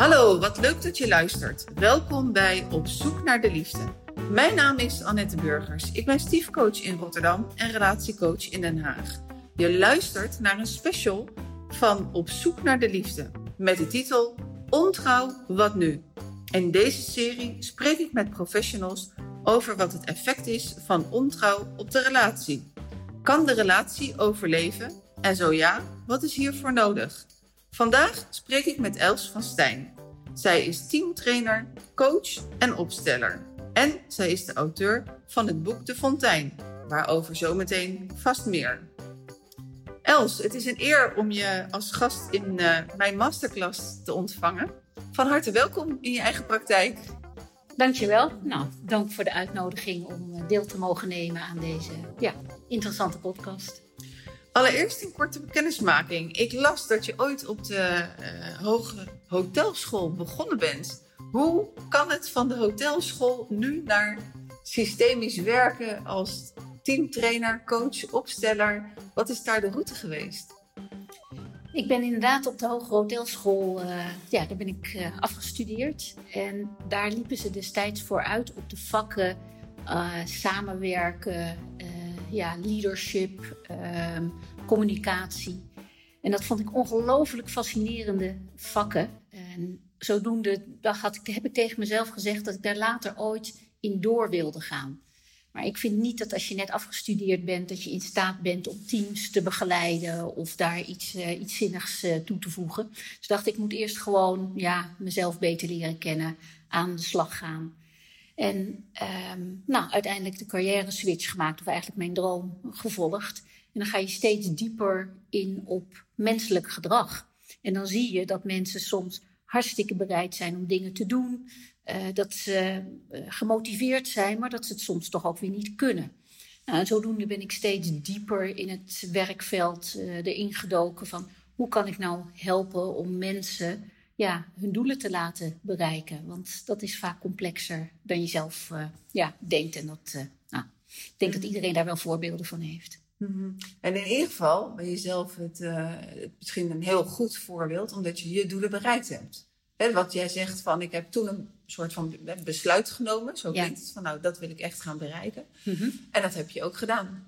Hallo, wat leuk dat je luistert. Welkom bij Op zoek naar de liefde. Mijn naam is Annette Burgers. Ik ben stiefcoach in Rotterdam en relatiecoach in Den Haag. Je luistert naar een special van Op zoek naar de liefde met de titel Ontrouw, wat nu? In deze serie spreek ik met professionals over wat het effect is van ontrouw op de relatie. Kan de relatie overleven? En zo ja, wat is hiervoor nodig? Vandaag spreek ik met Els van Stijn. Zij is teamtrainer, coach en opsteller. En zij is de auteur van het boek De Fontein, waarover zometeen vast meer. Els, het is een eer om je als gast in uh, mijn masterclass te ontvangen. Van harte welkom in je eigen praktijk. Dankjewel. Nou, dank voor de uitnodiging om eh, deel te mogen nemen aan deze ja, interessante podcast. Allereerst een korte kennismaking. Ik las dat je ooit op de uh, hoge hotelschool begonnen bent. Hoe kan het van de hotelschool nu naar systemisch werken als teamtrainer, coach, opsteller? Wat is daar de route geweest? Ik ben inderdaad op de Hoge Hotelschool, uh, ja, daar ben ik uh, afgestudeerd. En daar liepen ze destijds vooruit op de vakken samenwerken, ja, leadership, ehm, communicatie. En dat vond ik ongelooflijk fascinerende vakken. En zodoende had ik, heb ik tegen mezelf gezegd dat ik daar later ooit in door wilde gaan. Maar ik vind niet dat als je net afgestudeerd bent, dat je in staat bent om teams te begeleiden of daar iets, uh, iets zinnigs uh, toe te voegen. Dus dacht ik moet eerst gewoon ja, mezelf beter leren kennen, aan de slag gaan. En um, nou, uiteindelijk de carrière switch gemaakt, of eigenlijk mijn droom gevolgd. En dan ga je steeds dieper in op menselijk gedrag. En dan zie je dat mensen soms hartstikke bereid zijn om dingen te doen. Uh, dat ze uh, gemotiveerd zijn, maar dat ze het soms toch ook weer niet kunnen. Nou, en zodoende ben ik steeds dieper in het werkveld uh, erin gedoken van hoe kan ik nou helpen om mensen ja, hun doelen te laten bereiken. Want dat is vaak complexer dan je zelf ja, denkt. En dat, nou, ik denk dat iedereen daar wel voorbeelden van heeft. Mm -hmm. En in ieder geval ben je zelf het, uh, misschien een heel goed voorbeeld, omdat je je doelen bereikt hebt. Hè, wat jij zegt van, ik heb toen een soort van besluit genomen, zo klinkt ja. het, van nou, dat wil ik echt gaan bereiken. Mm -hmm. En dat heb je ook gedaan.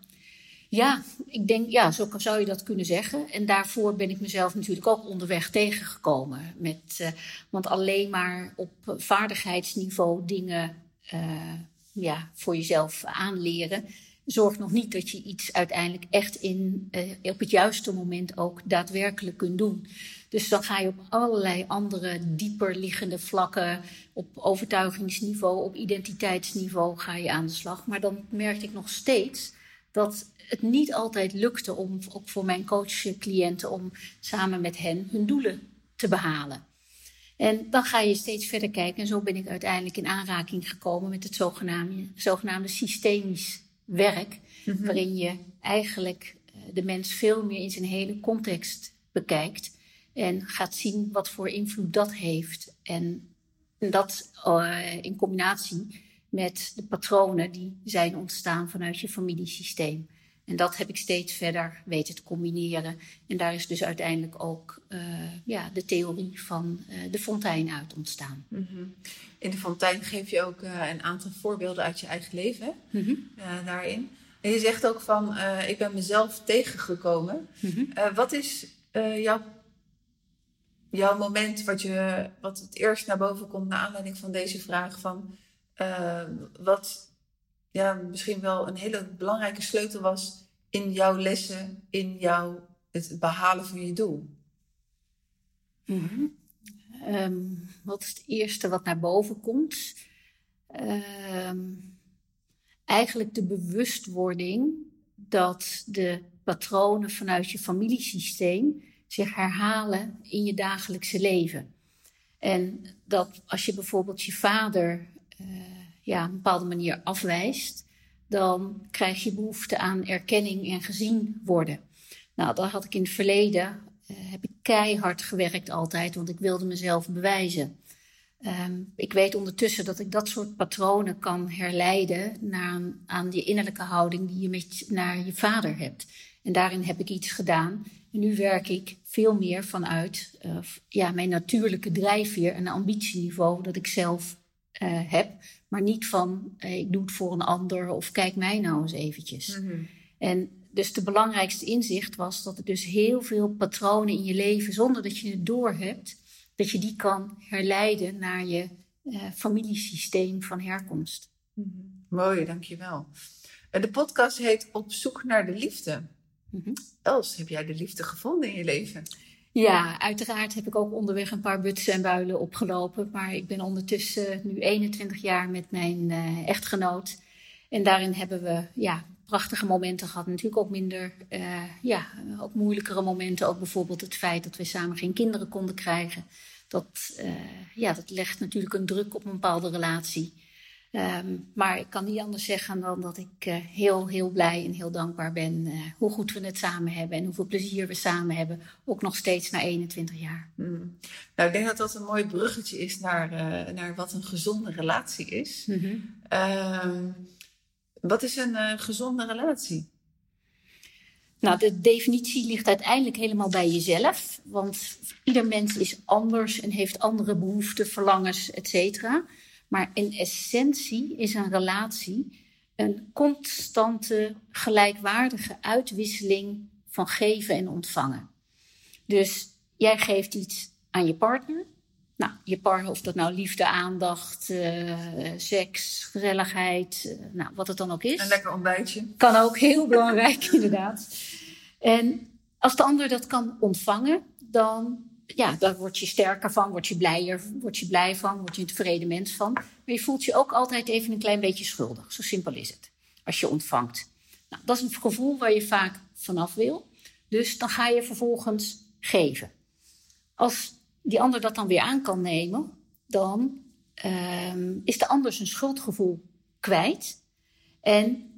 Ja, ik denk, ja, zo zou je dat kunnen zeggen. En daarvoor ben ik mezelf natuurlijk ook onderweg tegengekomen. Met, uh, want alleen maar op vaardigheidsniveau dingen uh, ja, voor jezelf aanleren zorgt nog niet dat je iets uiteindelijk echt in, uh, op het juiste moment ook daadwerkelijk kunt doen. Dus dan ga je op allerlei andere dieper liggende vlakken, op overtuigingsniveau, op identiteitsniveau ga je aan de slag. Maar dan merk ik nog steeds dat het niet altijd lukte om, ook voor mijn coachcliënten, om samen met hen hun doelen te behalen. En dan ga je steeds verder kijken. En zo ben ik uiteindelijk in aanraking gekomen met het zogenaamde, zogenaamde systemisch werk, mm -hmm. waarin je eigenlijk de mens veel meer in zijn hele context bekijkt en gaat zien wat voor invloed dat heeft. En dat uh, in combinatie met de patronen die zijn ontstaan vanuit je familiesysteem. En dat heb ik steeds verder weten te combineren. En daar is dus uiteindelijk ook uh, ja, de theorie van uh, de fontein uit ontstaan. Mm -hmm. In de fontein geef je ook uh, een aantal voorbeelden uit je eigen leven mm -hmm. daarin. En je zegt ook van, ik ben mezelf tegengekomen. Mm -hmm. wat is jouw, jouw moment wat, je, wat het eerst naar boven komt naar aanleiding van deze vraag van... wat ja, misschien wel een hele belangrijke sleutel was in jouw lessen, in jouw, het behalen van je doel? -hmm. um, wat is het eerste wat naar boven komt? Um, eigenlijk de bewustwording dat de patronen vanuit je familiesysteem zich herhalen in je dagelijkse leven. En dat als je bijvoorbeeld je vader ja, een bepaalde manier afwijst, dan krijg je behoefte aan erkenning en gezien worden. Nou, dat had ik in het verleden, uh, heb ik keihard gewerkt altijd, want ik wilde mezelf bewijzen. Um, ik weet ondertussen dat ik dat soort patronen kan herleiden naar, aan die innerlijke houding die je met, naar je vader hebt. En daarin heb ik iets gedaan. En nu werk ik veel meer vanuit uh, ja, mijn natuurlijke drijfveer en ambitieniveau dat ik zelf uh, heb. Maar niet van hey, ik doe het voor een ander of kijk mij nou eens eventjes. Mhm. En dus de belangrijkste inzicht was dat er dus heel veel patronen in je leven, zonder dat je het doorhebt, dat je die kan herleiden naar je uh, familiesysteem van herkomst. Mhm. Mooi, dankjewel. De podcast heet Op zoek naar de liefde. Mhm. Els, heb jij de liefde gevonden in je leven? Ja, uiteraard heb ik ook onderweg een paar butsen en builen opgelopen. Maar ik ben ondertussen nu 21 jaar met mijn uh, echtgenoot. En daarin hebben we ja, prachtige momenten gehad. Natuurlijk ook minder, uh, ja, ook moeilijkere momenten. Ook bijvoorbeeld het feit dat we samen geen kinderen konden krijgen. Dat, uh, ja, dat legt natuurlijk een druk op een bepaalde relatie. Um, maar ik kan niet anders zeggen dan dat ik uh, heel, heel blij en heel dankbaar ben uh, hoe goed we het samen hebben en hoeveel plezier we samen hebben. Ook nog steeds na 21 jaar. Mm. Nou, ik denk dat dat een mooi bruggetje is naar, uh, naar wat een gezonde relatie is. Mm -hmm. um, wat is een gezonde relatie? Nou, de definitie ligt uiteindelijk helemaal bij jezelf. Want ieder mens is anders en heeft andere behoeften, verlangens, et cetera. Maar in essentie is een relatie een constante, gelijkwaardige uitwisseling van geven en ontvangen. Dus jij geeft iets aan je partner. Nou, je partner, of dat nou liefde, aandacht, uh, seks, gezelligheid, uh, nou, wat het dan ook is. Een lekker ontbijtje. Kan ook heel belangrijk, inderdaad. En als de ander dat kan ontvangen, dan ja, daar word je sterker van, word je blijer, word je blij van, word je een tevreden mens van. Maar je voelt je ook altijd even een klein beetje schuldig. Zo simpel is het. Als je ontvangt. Nou, dat is een gevoel waar je vaak vanaf wil. Dus dan ga je vervolgens geven. Als die ander dat dan weer aan kan nemen, dan um, is de ander zijn schuldgevoel kwijt. En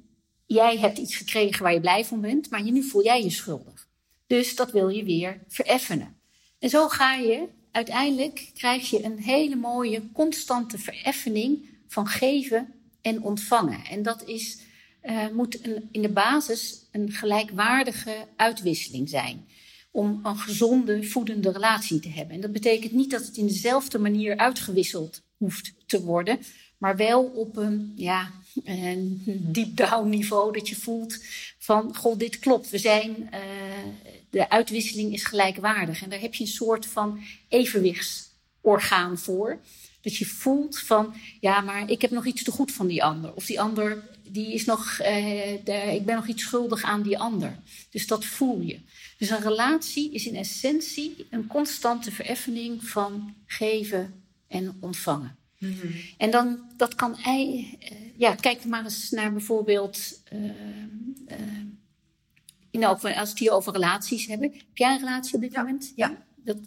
jij hebt iets gekregen waar je blij van bent, maar nu voel jij je schuldig. Dus dat wil je weer vereffenen. En zo ga je, uiteindelijk krijg je een hele mooie constante vereffening van geven en ontvangen. En dat is, uh, moet in de basis een gelijkwaardige uitwisseling zijn. Om een gezonde, voedende relatie te hebben. En dat betekent niet dat het in dezelfde manier uitgewisseld hoeft te worden. Maar wel op een, ja, een deep down niveau dat je voelt van, goh, dit klopt. We zijn, uh, de uitwisseling is gelijkwaardig. En daar heb je een soort van evenwichtsorgaan voor. Dat je voelt van, ja, maar ik heb nog iets te goed van die ander. Of die ander, die is nog, uh, de, ik ben nog iets schuldig aan die ander. Dus dat voel je. Dus een relatie is in essentie een constante vereffening van geven en ontvangen. Mm -hmm. En dan, dat kan, uh, ja, kijk maar eens naar bijvoorbeeld, uh, uh, als we het hier over relaties hebben. Heb jij een relatie op dit ja. moment? Ja. Dat,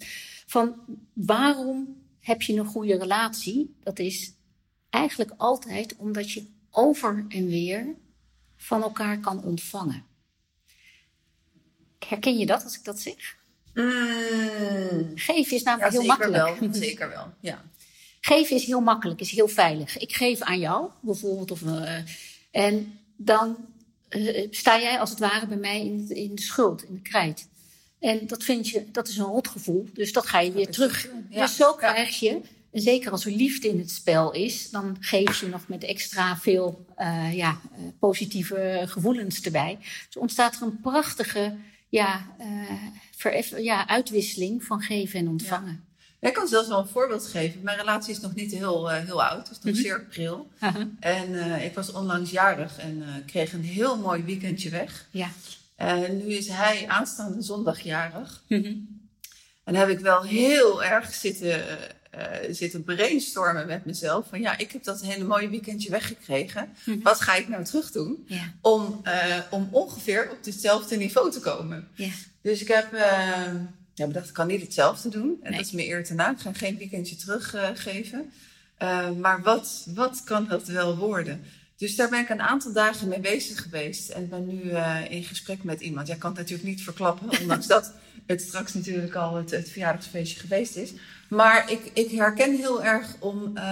van waarom heb je een goede relatie? Dat is eigenlijk altijd omdat je over en weer van elkaar kan ontvangen. Herken je dat als ik dat zeg? Mm. Geven is namelijk ja, heel makkelijk. Wel, zeker wel, ja. Geven is heel makkelijk, is heel veilig. Ik geef aan jou, bijvoorbeeld. Of, uh, en dan uh, sta jij als het ware bij mij in, in de schuld, in de krijt. En dat vind je, dat is een rotgevoel. Dus dat ga je weer terug. Ja. Dus zo krijg je, en zeker als er liefde in het spel is, dan geef je nog met extra veel uh, ja, positieve gevoelens erbij. Dus ontstaat er een prachtige ja, veref, ja, uitwisseling van geven en ontvangen. Ik kan zelfs wel een voorbeeld geven. Mijn relatie is nog niet heel, uh, heel oud, het is nog Mhm. zeer pril. Uh -huh. En uh, ik was onlangs jarig en uh, kreeg een heel mooi weekendje weg. Ja. En nu is hij aanstaande zondag jarig. -hmm. En heb ik wel heel erg zitten, zitten brainstormen met mezelf. Van ja, ik heb dat hele mooie weekendje weggekregen. Mhm. Wat ga ik nou terug doen? Om, om ongeveer op hetzelfde niveau te komen. Ja. Dus ik heb ja, bedacht, ik kan niet hetzelfde doen. En Nee. dat is me eer te na. Ik ga geen weekendje teruggeven. Uh, maar wat, wat kan dat wel worden? Dus daar ben ik een aantal dagen mee bezig geweest. En ben nu uh, in gesprek met iemand. Jij kan het natuurlijk niet verklappen, ondanks dat het straks natuurlijk al het, het verjaardagsfeestje geweest is. Maar ik, ik herken heel erg om. Uh,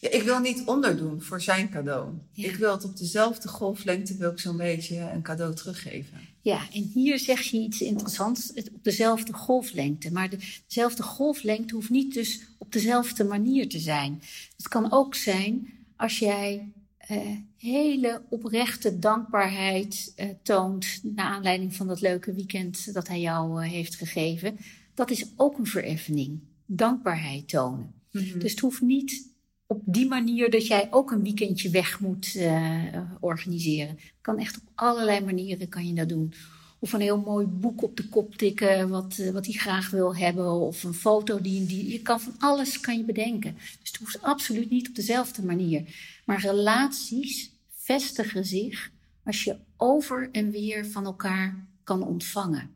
ja, ik wil niet onderdoen voor zijn cadeau. Ja. Ik wil het op dezelfde golflengte wil ik zo'n beetje een cadeau teruggeven. Ja, en hier zeg je iets interessants, op dezelfde golflengte. Maar dezelfde golflengte hoeft niet dus op dezelfde manier te zijn. Het kan ook zijn als jij uh, hele oprechte dankbaarheid uh, toont naar aanleiding van dat leuke weekend dat hij jou uh, heeft gegeven. Dat is ook een vereffening. Dankbaarheid tonen. Mm -hmm. Dus het hoeft niet op die manier dat jij ook een weekendje weg moet uh, organiseren. Kan echt op allerlei manieren kan je dat doen. Of een heel mooi boek op de kop tikken wat, uh, wat hij graag wil hebben. Of een foto die, die je kan van alles kan je bedenken. Dus het hoeft absoluut niet op dezelfde manier. Maar relaties vestigen zich als je over en weer van elkaar kan ontvangen.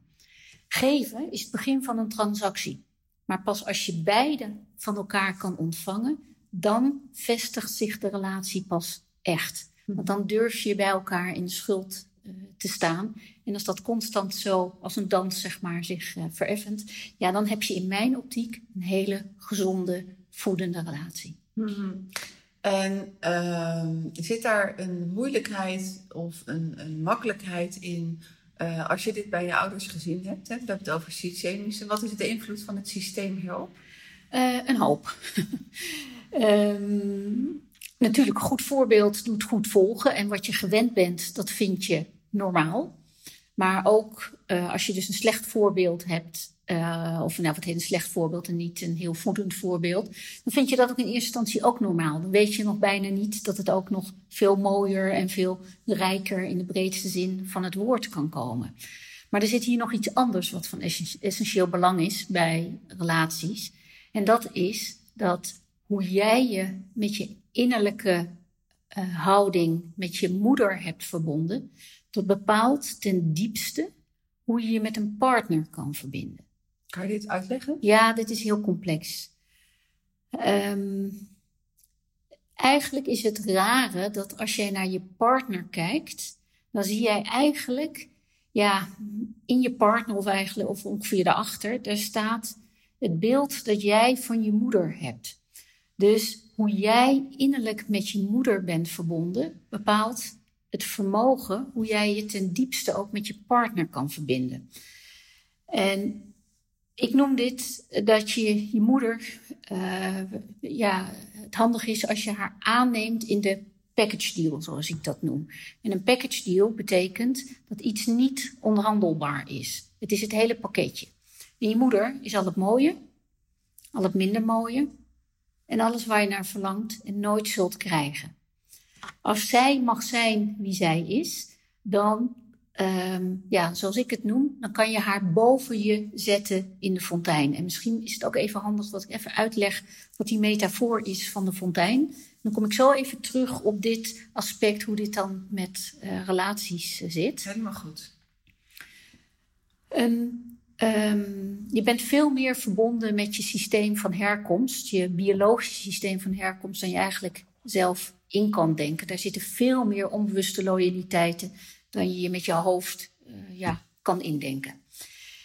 Geven is het begin van een transactie. Maar pas als je beide van elkaar kan ontvangen, dan vestigt zich de relatie pas echt. Want dan durf je bij elkaar in de schuld uh, te staan. En als dat constant zo als een dans zeg maar zich uh, vereffent, ja, dan heb je in mijn optiek een hele gezonde, voedende relatie. Mm-hmm. En uh, zit daar een moeilijkheid of een, een makkelijkheid in uh, als je dit bij je ouders gezien hebt? Hè? We hebben het over systemische. Wat is de invloed van het systeem hierop? een hoop. Um, natuurlijk, goed voorbeeld doet goed volgen. En wat je gewend bent, dat vind je normaal. Maar ook uh, als je dus een slecht voorbeeld hebt, uh, of nou wat heet een slecht voorbeeld en niet een heel voedend voorbeeld, dan vind je dat ook in eerste instantie ook normaal. Dan weet je nog bijna niet dat het ook nog veel mooier en veel rijker in de breedste zin van het woord kan komen. Maar er zit hier nog iets anders wat van essentieel belang is bij relaties. En dat is dat hoe jij je met je innerlijke uh, houding met je moeder hebt verbonden, dat bepaalt ten diepste hoe je je met een partner kan verbinden. Kan je dit uitleggen? Ja, dit is heel complex. Um, eigenlijk is het rare dat als jij naar je partner kijkt, dan zie jij eigenlijk, ja, in je partner of eigenlijk of ongeveer daarachter, daar staat het beeld dat jij van je moeder hebt. Dus hoe jij innerlijk met je moeder bent verbonden, bepaalt het vermogen hoe jij je ten diepste ook met je partner kan verbinden. En ik noem dit dat je je moeder, uh, ja, het handig is als je haar aanneemt in de package deal, zoals ik dat noem. En een package deal betekent dat iets niet onderhandelbaar is. Het is het hele pakketje. En je moeder is al het mooie, al het minder mooie, en alles waar je naar verlangt en nooit zult krijgen. Als zij mag zijn wie zij is, dan, um, ja, zoals ik het noem, dan kan je haar boven je zetten in de fontein. En misschien is het ook even handig dat ik even uitleg wat die metafoor is van de fontein. Dan kom ik zo even terug op dit aspect, hoe dit dan met uh, relaties uh, zit. Helemaal goed. Een Um, je bent veel meer verbonden met je systeem van herkomst, je biologische systeem van herkomst, dan je eigenlijk zelf in kan denken. Daar zitten veel meer onbewuste loyaliteiten dan je je met je hoofd uh, ja, kan indenken.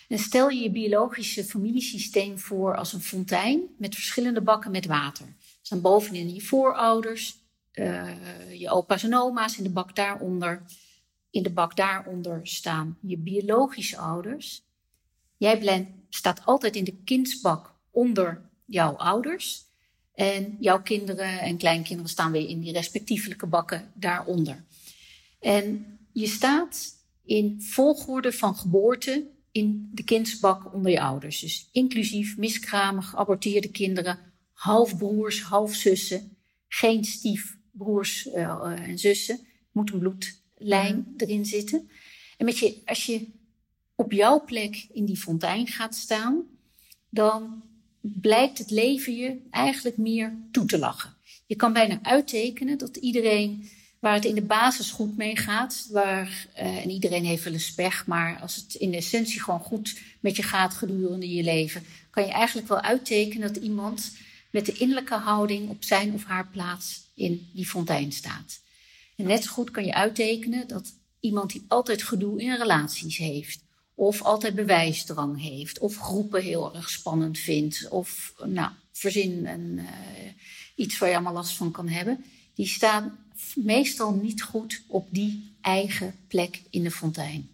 En stel je je biologische familiesysteem voor als een fontein met verschillende bakken met water. Er staan bovenin je voorouders, uh, je opa's en oma's, in de bak daaronder. In de bak daaronder staan je biologische ouders. Jij staat altijd in de kindsbak onder jouw ouders. En jouw kinderen en kleinkinderen staan weer in die respectievelijke bakken daaronder. En je staat in volgorde van geboorte in de kindsbak onder je ouders. Dus inclusief miskramen, geaborteerde kinderen, halfbroers, halfzussen, geen stiefbroers uh, en zussen. Moet een bloedlijn erin zitten. En met je, als je op jouw plek in die fontein gaat staan, dan blijkt het leven je eigenlijk meer toe te lachen. Je kan bijna uittekenen dat iedereen waar het in de basis goed mee gaat, waar, uh, en iedereen heeft wel eens maar als het in de essentie gewoon goed met je gaat gedurende je leven, kan je eigenlijk wel uittekenen dat iemand met de innerlijke houding op zijn of haar plaats in die fontein staat. En net zo goed kan je uittekenen dat iemand die altijd gedoe in relaties heeft, of altijd bewijsdrang heeft. Of groepen heel erg spannend vindt. Of nou, verzin en, uh, iets waar je allemaal last van kan hebben. Die staan meestal niet goed op die eigen plek in de fontein.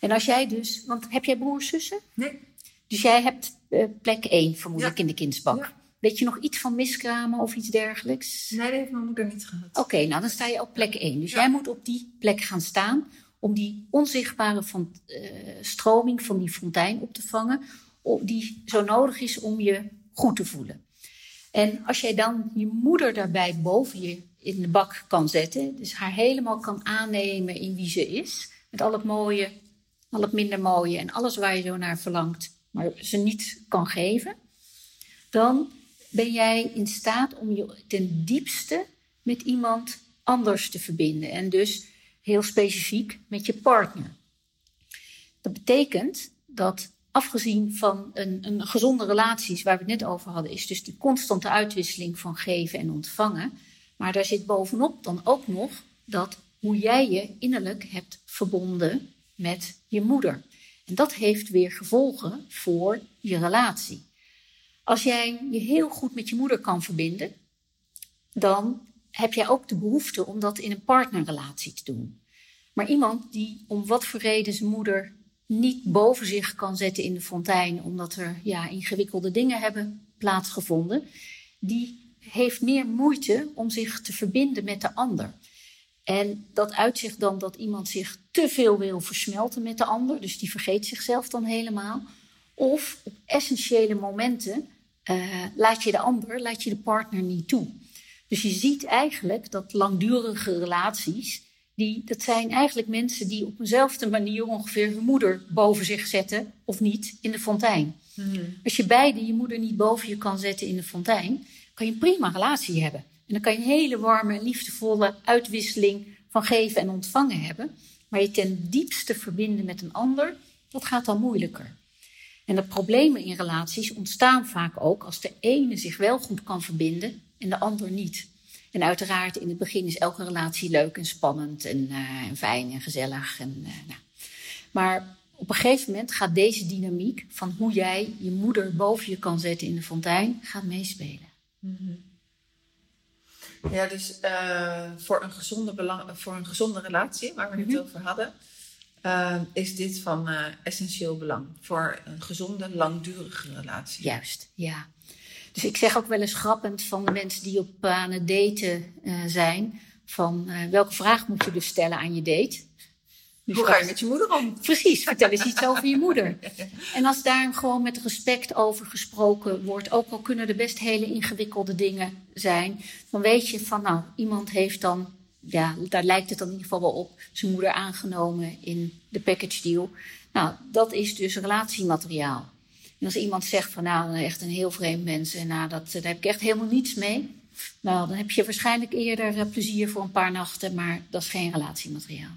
En als jij dus, want heb jij broers, zussen? Nee. Dus jij hebt uh, plek 1 vermoedelijk Ja. in de kindsbak. Ja. Weet je nog iets van miskramen of iets dergelijks? Nee, dat heeft mijn moeder niet gehad. Oké, nou dan sta je op plek 1. Dus Ja. jij moet op die plek gaan staan om die onzichtbare van, eh, stroming van die fontein op te vangen, die zo nodig is om je goed te voelen. En als jij dan je moeder daarbij boven je in de bak kan zetten, dus haar helemaal kan aannemen in wie ze is, met al het mooie, al het minder mooie en alles waar je zo naar verlangt, maar ze niet kan geven, dan ben jij in staat om je ten diepste met iemand anders te verbinden. En dus heel specifiek met je partner. Dat betekent dat afgezien van een, een gezonde relaties waar we het net over hadden, is dus die constante uitwisseling van geven en ontvangen. Maar daar zit bovenop dan ook nog dat hoe jij je innerlijk hebt verbonden met je moeder. En dat heeft weer gevolgen voor je relatie. Als jij je heel goed met je moeder kan verbinden, dan heb jij ook de behoefte om dat in een partnerrelatie te doen. Maar iemand die om wat voor reden zijn moeder niet boven zich kan zetten in de fontein, omdat er ja, ingewikkelde dingen hebben plaatsgevonden, die heeft meer moeite om zich te verbinden met de ander. En dat uitzicht dan dat iemand zich te veel wil versmelten met de ander, dus die vergeet zichzelf dan helemaal. Of op essentiële momenten uh, laat je de ander, laat je de partner niet toe. Dus je ziet eigenlijk dat langdurige relaties, die, dat zijn eigenlijk mensen die op eenzelfde manier ongeveer hun moeder boven zich zetten of niet in de fontein. Hmm. Als je beide je moeder niet boven je kan zetten in de fontein, kan je een prima relatie hebben. En dan kan je een hele warme en liefdevolle uitwisseling van geven en ontvangen hebben. Maar je ten diepste verbinden met een ander, dat gaat dan moeilijker. En de problemen in relaties ontstaan vaak ook als de ene zich wel goed kan verbinden en de ander niet. En uiteraard, in het begin is elke relatie leuk en spannend en, uh, en fijn en gezellig. En, uh, nou. Maar op een gegeven moment gaat deze dynamiek van hoe jij je moeder boven je kan zetten in de fontein, gaat meespelen. Mm -hmm. Ja, dus uh, voor, een gezonde belang, voor een gezonde relatie, waar we het mm -hmm. over hadden, uh, is dit van uh, essentieel belang. Voor een gezonde, langdurige relatie. Juist, ja. Dus ik zeg ook wel eens grappend van de mensen die op aan het daten zijn, van welke vraag moet je dus stellen aan je date? Dus Hoe ga je met je moeder om? Precies, vertel eens iets over je moeder. En als daar gewoon met respect over gesproken wordt, ook al kunnen er best hele ingewikkelde dingen zijn, dan weet je van nou, iemand heeft dan, ja, daar lijkt het dan in ieder geval wel op, zijn moeder aangenomen in de package deal. Nou, dat is dus relatiemateriaal. En als iemand zegt van nou, echt een heel vreemd mens en nou, dat, daar heb ik echt helemaal niets mee. Nou, dan heb je waarschijnlijk eerder plezier voor een paar nachten, maar dat is geen relatiemateriaal.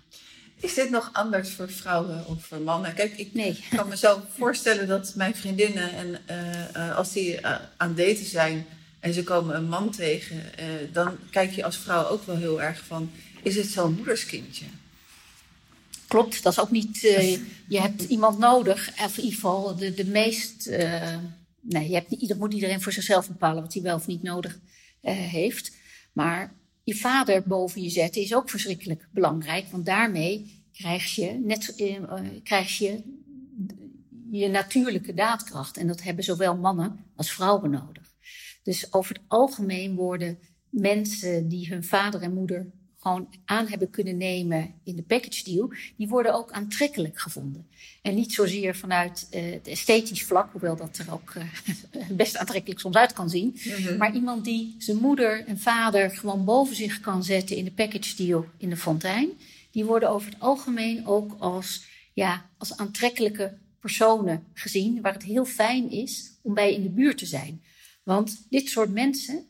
Is dit nog anders voor vrouwen of voor mannen? Kijk, ik nee. kan me zo voorstellen dat mijn vriendinnen, en, uh, uh, als die uh, aan daten zijn en ze komen een man tegen, dan kijk je als vrouw ook wel heel erg van: is het zo'n moederskindje? Klopt, dat is ook niet. je hebt iemand nodig, of in ieder geval de, de meest. nee, je hebt, ieder, moet iedereen voor zichzelf bepalen wat hij wel of niet nodig heeft. Maar je vader boven je zetten is ook verschrikkelijk belangrijk. Want daarmee krijg je, net, krijg je je natuurlijke daadkracht. En dat hebben zowel mannen als vrouwen nodig. Dus over het algemeen worden mensen die hun vader en moeder gewoon aan hebben kunnen nemen in de package deal, die worden ook aantrekkelijk gevonden. En niet zozeer vanuit uh, het esthetisch vlak, hoewel dat er ook uh, best aantrekkelijk soms uit kan zien. Mhm. Maar iemand die zijn moeder en vader gewoon boven zich kan zetten in de package deal in de fontein, die worden over het algemeen ook als, ja, als aantrekkelijke personen gezien, waar het heel fijn is om bij in de buurt te zijn. Want dit soort mensen,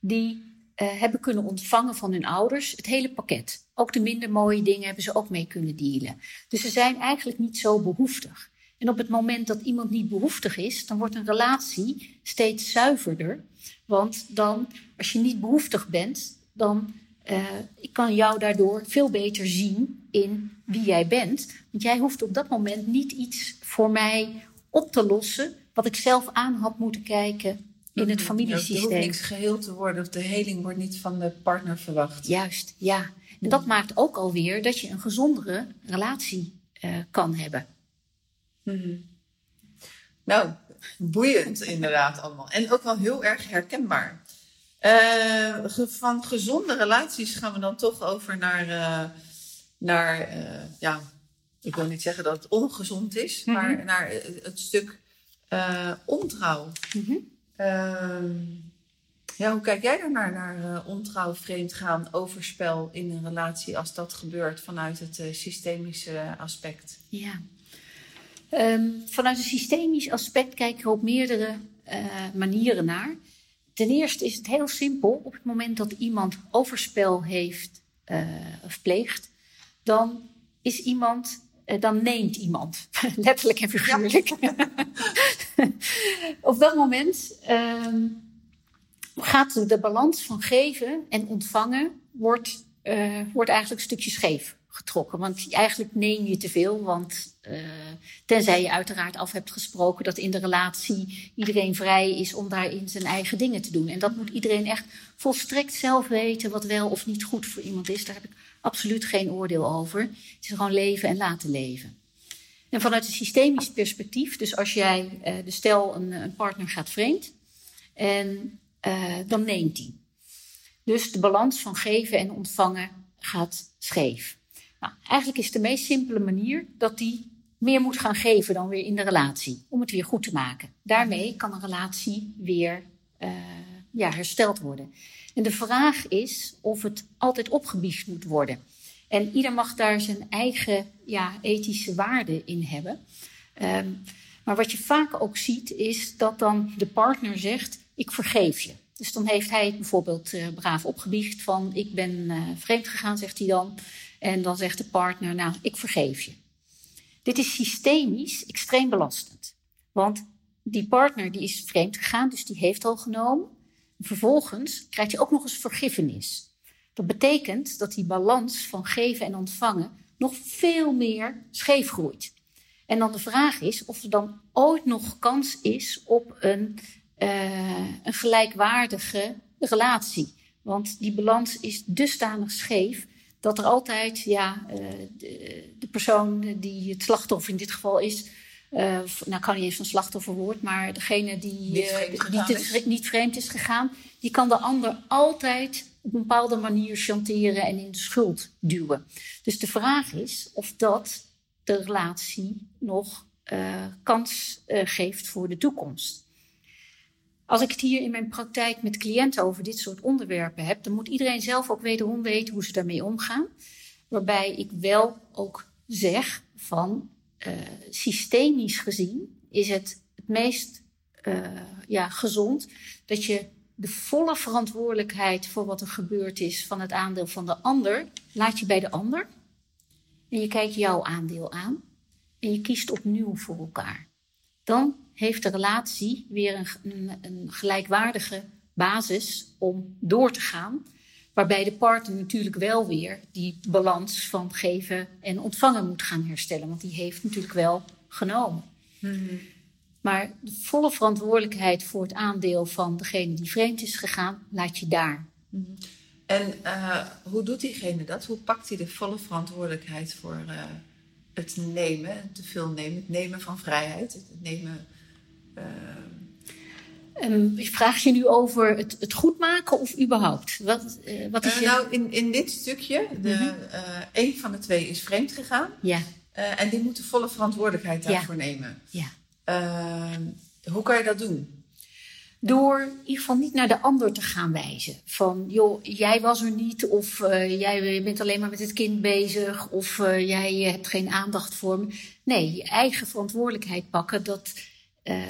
die uh, hebben kunnen ontvangen van hun ouders het hele pakket. Ook de minder mooie dingen hebben ze ook mee kunnen dealen. Dus ze zijn eigenlijk niet zo behoeftig. En op het moment dat iemand niet behoeftig is, dan wordt een relatie steeds zuiverder. Want dan, als je niet behoeftig bent, dan uh, ik kan jou daardoor veel beter zien in wie jij bent. Want jij hoeft op dat moment niet iets voor mij op te lossen wat ik zelf aan had moeten kijken in het familiesysteem. Er hoeft niks geheel te worden of de heling wordt niet van de partner verwacht. Juist, ja. En dat maakt ook alweer dat je een gezondere relatie kan hebben. Mhm. Nou, boeiend inderdaad allemaal. En ook wel heel erg herkenbaar. Uh, van gezonde relaties gaan we dan toch over naar, uh, naar ja, ik wil niet zeggen dat het ongezond is, mm -hmm. maar naar het stuk ontrouw. Mm -hmm. Ja, hoe kijk jij daarnaar, naar ontrouw, vreemdgaan, overspel in een relatie als dat gebeurt vanuit het systemische aspect? Ja. Um, vanuit een systemisch aspect kijk ik er op meerdere manieren naar. Ten eerste is het heel simpel. Op het moment dat iemand overspel heeft uh, of pleegt, dan is iemand, uh, dan neemt iemand, letterlijk en figuurlijk. Ja. op dat moment um, gaat de balans van geven en ontvangen wordt, uh, wordt eigenlijk een stukje scheef getrokken. Want eigenlijk neem je te veel. Want uh, tenzij je uiteraard af hebt gesproken dat in de relatie iedereen vrij is om daarin zijn eigen dingen te doen. En dat moet iedereen echt volstrekt zelf weten wat wel of niet goed voor iemand is. Daar heb ik absoluut geen oordeel over. Het is gewoon leven en laten leven. En vanuit een systemisch perspectief, dus als jij, uh, de stel een, een, partner gaat vreemd, en uh, dan neemt hij. Dus de balans van geven en ontvangen gaat scheef. Nou, eigenlijk is de meest simpele manier dat die meer moet gaan geven dan weer in de relatie. Om het weer goed te maken. Daarmee kan een relatie weer uh, ja, hersteld worden. En de vraag is of het altijd opgebiecht moet worden. En ieder mag daar zijn eigen ja, ethische waarde in hebben. Um, maar wat je vaak ook ziet, is dat dan de partner zegt: Ik vergeef je. Dus dan heeft hij bijvoorbeeld uh, braaf opgebiecht van: Ik ben uh, vreemd gegaan, zegt hij dan. En dan zegt de partner, nou, ik vergeef je. Dit is systemisch extreem belastend. Want die partner die is vreemd gegaan, dus die heeft al genomen. Vervolgens krijgt hij ook nog eens vergiffenis. Dat betekent dat die balans van geven en ontvangen nog veel meer scheef groeit. En dan de vraag is of er dan ooit nog kans is op een, uh, een gelijkwaardige relatie. Want die balans is dusdanig scheef dat er altijd ja, de, de, persoon die het slachtoffer in dit geval is. Uh, nou, kan niet eens een slachtoffer woord, maar degene die niet vreemd, uh, die is. niet vreemd is gegaan, die kan de ander altijd op een bepaalde manier chanteren en in de schuld duwen. Dus de vraag is of dat de relatie nog uh, kans geeft voor de toekomst. Als ik het hier in mijn praktijk met cliënten over dit soort onderwerpen heb, dan moet iedereen zelf ook wederom weten hoe ze daarmee omgaan. Waarbij ik wel ook zeg van uh, systemisch gezien is het het meest uh, ja, gezond dat je de volle verantwoordelijkheid voor wat er gebeurd is van het aandeel van de ander, laat je bij de ander. En je kijkt jouw aandeel aan en je kiest opnieuw voor elkaar. Dan heeft de relatie weer een, een gelijkwaardige basis om door te gaan. Waarbij de partner natuurlijk wel weer die balans van geven en ontvangen moet gaan herstellen. Want die heeft natuurlijk wel genomen. Mm-hmm. Maar de volle verantwoordelijkheid voor het aandeel van degene die vreemd is gegaan, laat je daar. Mm-hmm. En uh, hoe doet diegene dat? Hoe pakt hij de volle verantwoordelijkheid voor uh, het nemen, te veel nemen, het nemen van vrijheid, het nemen Um, vraag je nu over het, het goed maken of überhaupt? Wat, uh, wat is uh, je... Nou, in, in dit stukje, de, uh, een van de twee is vreemd gegaan. Ja. en die moet de volle verantwoordelijkheid daarvoor ja. nemen. Ja. Ehm, hoe kan je dat doen? Door in ieder geval niet naar de ander te gaan wijzen. Van, joh, jij was er niet, of jij bent alleen maar met het kind bezig, of jij hebt geen aandacht voor me. Nee, je eigen verantwoordelijkheid pakken, dat uh,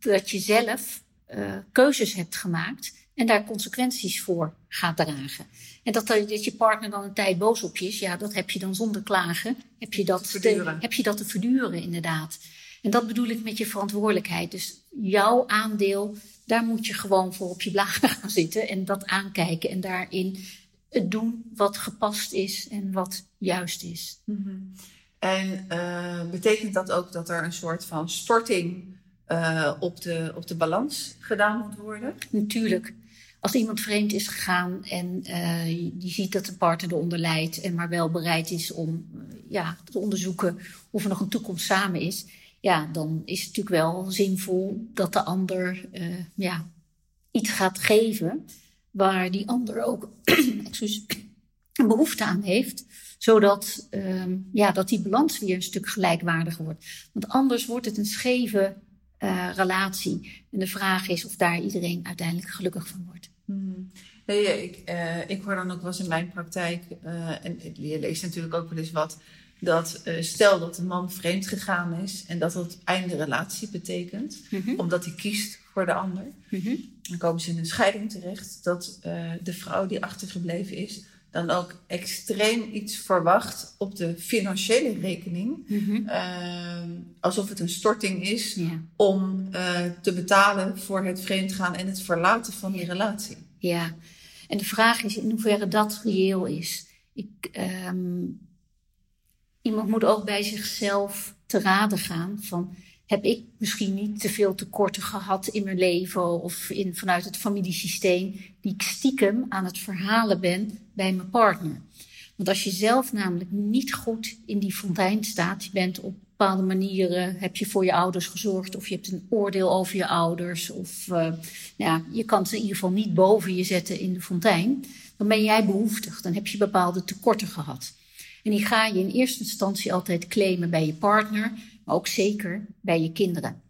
dat je zelf uh, keuzes hebt gemaakt en daar consequenties voor gaat dragen. En dat, dat je partner dan een tijd boos op je is, ja, dat heb je dan zonder klagen, heb je dat, te, heb je dat te verduren, inderdaad. En dat bedoel ik met je verantwoordelijkheid. Dus jouw aandeel, daar moet je gewoon voor op je blagen gaan zitten en dat aankijken en daarin het doen wat gepast is en wat juist is. Mm -hmm. En uh, betekent dat ook dat er een soort van storting uh, op, de, op de balans gedaan moet worden? Natuurlijk. Als iemand vreemd is gegaan en uh, je ziet dat de partner eronder lijdt en maar wel bereid is om ja, te onderzoeken of er nog een toekomst samen is. Ja, dan is het natuurlijk wel zinvol dat de ander ja, iets gaat geven waar die ander ook een behoefte aan heeft. Zodat uh, ja, dat die balans weer een stuk gelijkwaardiger wordt. Want anders wordt het een scheve uh, relatie. En de vraag is of daar iedereen uiteindelijk gelukkig van wordt. Hmm. Nee, ik, uh, ik hoor dan ook wel eens in mijn praktijk, uh, en je leest natuurlijk ook wel eens wat, dat stel dat een man vreemd gegaan is en dat dat einde relatie betekent, mm -hmm. omdat hij kiest voor de ander, mm -hmm. dan komen ze in een scheiding terecht dat de vrouw die achtergebleven is, dan ook extreem iets verwacht op de financiële rekening. Mm-hmm. uh, alsof het een storting is om uh, te betalen voor het vreemdgaan en het verlaten van die relatie. Ja, en de vraag is in hoeverre dat reëel is. Ik, um, iemand moet ook bij zichzelf te raden gaan van heb ik misschien niet te veel tekorten gehad in mijn leven of in, vanuit het familiesysteem, die ik stiekem aan het verhalen ben bij mijn partner. Want als je zelf namelijk niet goed in die fontein staat, je bent op bepaalde manieren, heb je voor je ouders gezorgd of je hebt een oordeel over je ouders of uh, nou ja, je kan ze in ieder geval niet boven je zetten in de fontein, dan ben jij behoeftig, dan heb je bepaalde tekorten gehad. En die ga je in eerste instantie altijd claimen bij je partner, maar ook zeker bij je kinderen.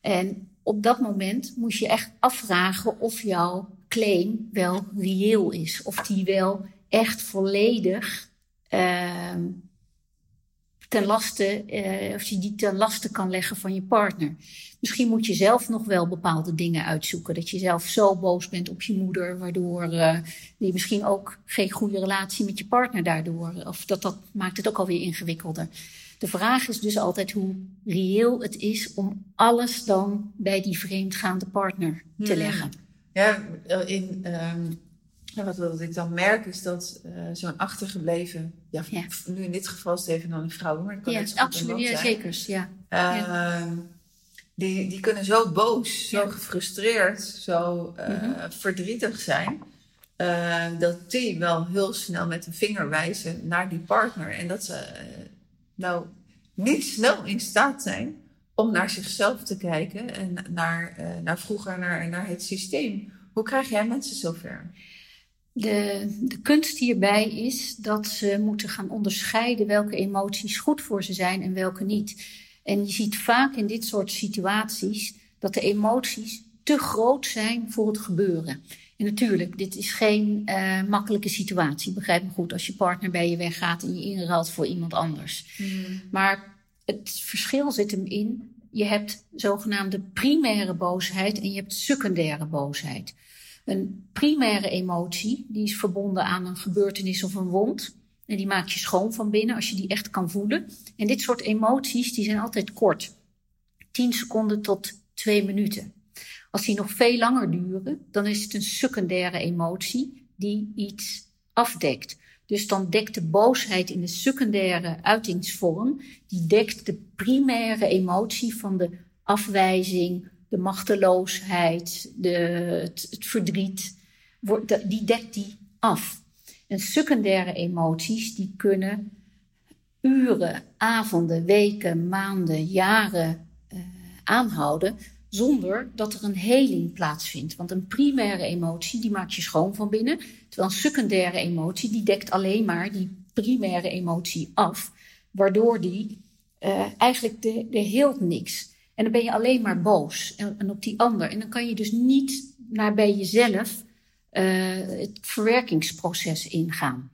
En op dat moment moet je echt afvragen of jouw claim wel reëel is. Of die wel echt volledig uh, ten laste, uh, of je die ten laste kan leggen van je partner. Misschien moet je zelf nog wel bepaalde dingen uitzoeken. Dat je zelf zo boos bent op je moeder, waardoor uh, je misschien ook geen goede relatie met je partner daardoor. Of dat, dat maakt het ook alweer ingewikkelder. De vraag is dus altijd hoe reëel het is om alles dan bij die vreemdgaande partner te leggen. Ja, in, um, wat, wat ik dan merk is dat uh, zo'n achtergebleven, ja, ja, nu in dit geval is het even dan een vrouw, maar dat kan ja, net absoluut, ja, zeker, ja. Uh, ja. Die, die kunnen zo boos, zo gefrustreerd, zo uh, mm -hmm. verdrietig zijn. Uh, dat die wel heel snel met een vinger wijzen naar die partner. En dat ze nou niet snel in staat zijn om naar zichzelf te kijken en naar, naar vroeger, naar, naar het systeem. Hoe krijg jij mensen zover? De, de kunst hierbij is dat ze moeten gaan onderscheiden welke emoties goed voor ze zijn en welke niet. En je ziet vaak in dit soort situaties dat de emoties te groot zijn voor het gebeuren. En natuurlijk, dit is geen uh, makkelijke situatie. Begrijp me goed, als je partner bij je weggaat en je inruilt voor iemand anders. Mm. Maar het verschil zit hem in, je hebt zogenaamde primaire boosheid en je hebt secundaire boosheid. Een primaire emotie, die is verbonden aan een gebeurtenis of een wond. En die maak je schoon van binnen als je die echt kan voelen. En dit soort emoties, die zijn altijd kort. 10 seconden tot 2 minuten. Als die nog veel langer duren, dan is het een secundaire emotie die iets afdekt. Dus dan dekt de boosheid in de secundaire uitingsvorm, die dekt de primaire emotie van de afwijzing, de machteloosheid, de, het, verdriet, die dekt die af. En secundaire emoties, die kunnen uren, avonden, weken, maanden, jaren uh, aanhouden zonder dat er een heling plaatsvindt. Want een primaire emotie, die maakt je schoon van binnen. Terwijl een secundaire emotie, die dekt alleen maar die primaire emotie af. Waardoor die uh, eigenlijk de, de heelt niks. En dan ben je alleen maar boos en, en, op die ander. En dan kan je dus niet naar bij jezelf uh, het verwerkingsproces ingaan.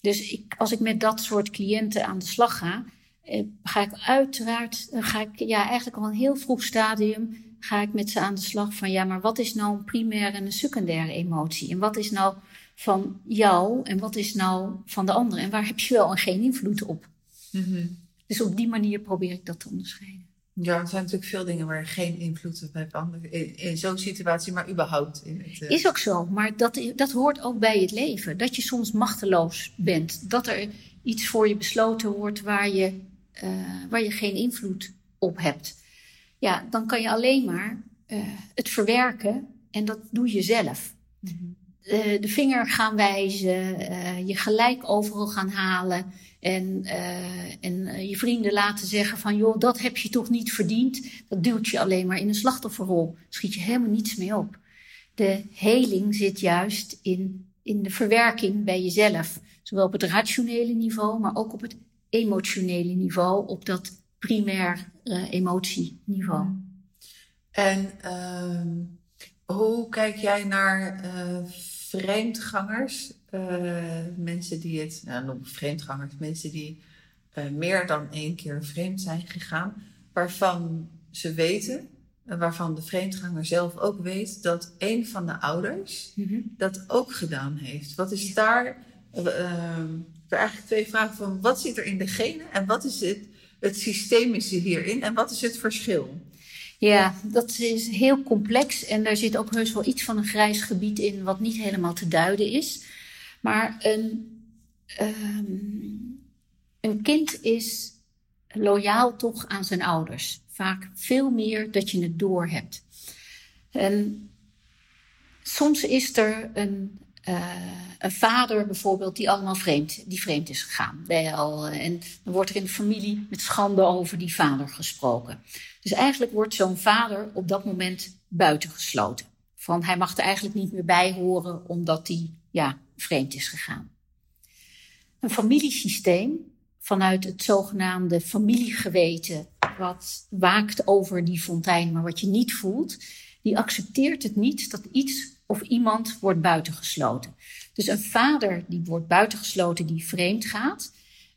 Dus ik, als ik met dat soort cliënten aan de slag ga, eh, ga ik uiteraard, ga ik ja, eigenlijk al een heel vroeg stadium ga ik met ze aan de slag van ja, maar wat is nou een primaire en een secundaire emotie? En wat is nou van jou en wat is nou van de ander? En waar heb je wel en geen invloed op? Mm-hmm. Dus op die manier probeer ik dat te onderscheiden. Ja, er zijn natuurlijk veel dingen waar je geen invloed op hebt in, in zo'n situatie, maar überhaupt. In het, uh... Is ook zo, maar dat, dat hoort ook bij het leven. Dat je soms machteloos bent. Dat er iets voor je besloten wordt waar je, uh, waar je geen invloed op hebt ja, dan kan je alleen maar uh, het verwerken en dat doe je zelf. Mm -hmm. de vinger gaan wijzen, je gelijk overal gaan halen en, en je vrienden laten zeggen van joh, dat heb je toch niet verdiend. Dat duwt je alleen maar in een slachtofferrol. Schiet je helemaal niets mee op. De heling zit juist in, in de verwerking bij jezelf. Zowel op het rationele niveau, maar ook op het emotionele niveau, op dat primair uh, emotieniveau. En uh, hoe kijk jij naar vreemdgangers? Uh, mensen die het, nou, noem vreemdgangers, mensen die meer dan één keer vreemd zijn gegaan, waarvan ze weten, waarvan de vreemdganger zelf ook weet dat een van de ouders mm -hmm. dat ook gedaan heeft. Wat is daar? Heb eigenlijk twee vragen van wat zit er in de genen en wat is het, het systemische hierin en wat is het verschil? Ja, dat is heel complex en daar zit ook heus wel iets van een grijs gebied in wat niet helemaal te duiden is. Maar een, um, een kind is loyaal toch aan zijn ouders. Vaak veel meer dat je het door hebt. En soms is er een uh, een vader bijvoorbeeld die allemaal vreemd, die vreemd is gegaan. En dan wordt er in de familie met schande over die vader gesproken. Dus eigenlijk wordt zo'n vader op dat moment buitengesloten. Van hij mag er eigenlijk niet meer bij horen omdat hij ja, vreemd is gegaan. Een familiesysteem vanuit het zogenaamde familiegeweten, wat waakt over die fontein, maar wat je niet voelt, die accepteert het niet dat iets of iemand wordt buitengesloten. Dus een vader die wordt buitengesloten, die vreemd gaat,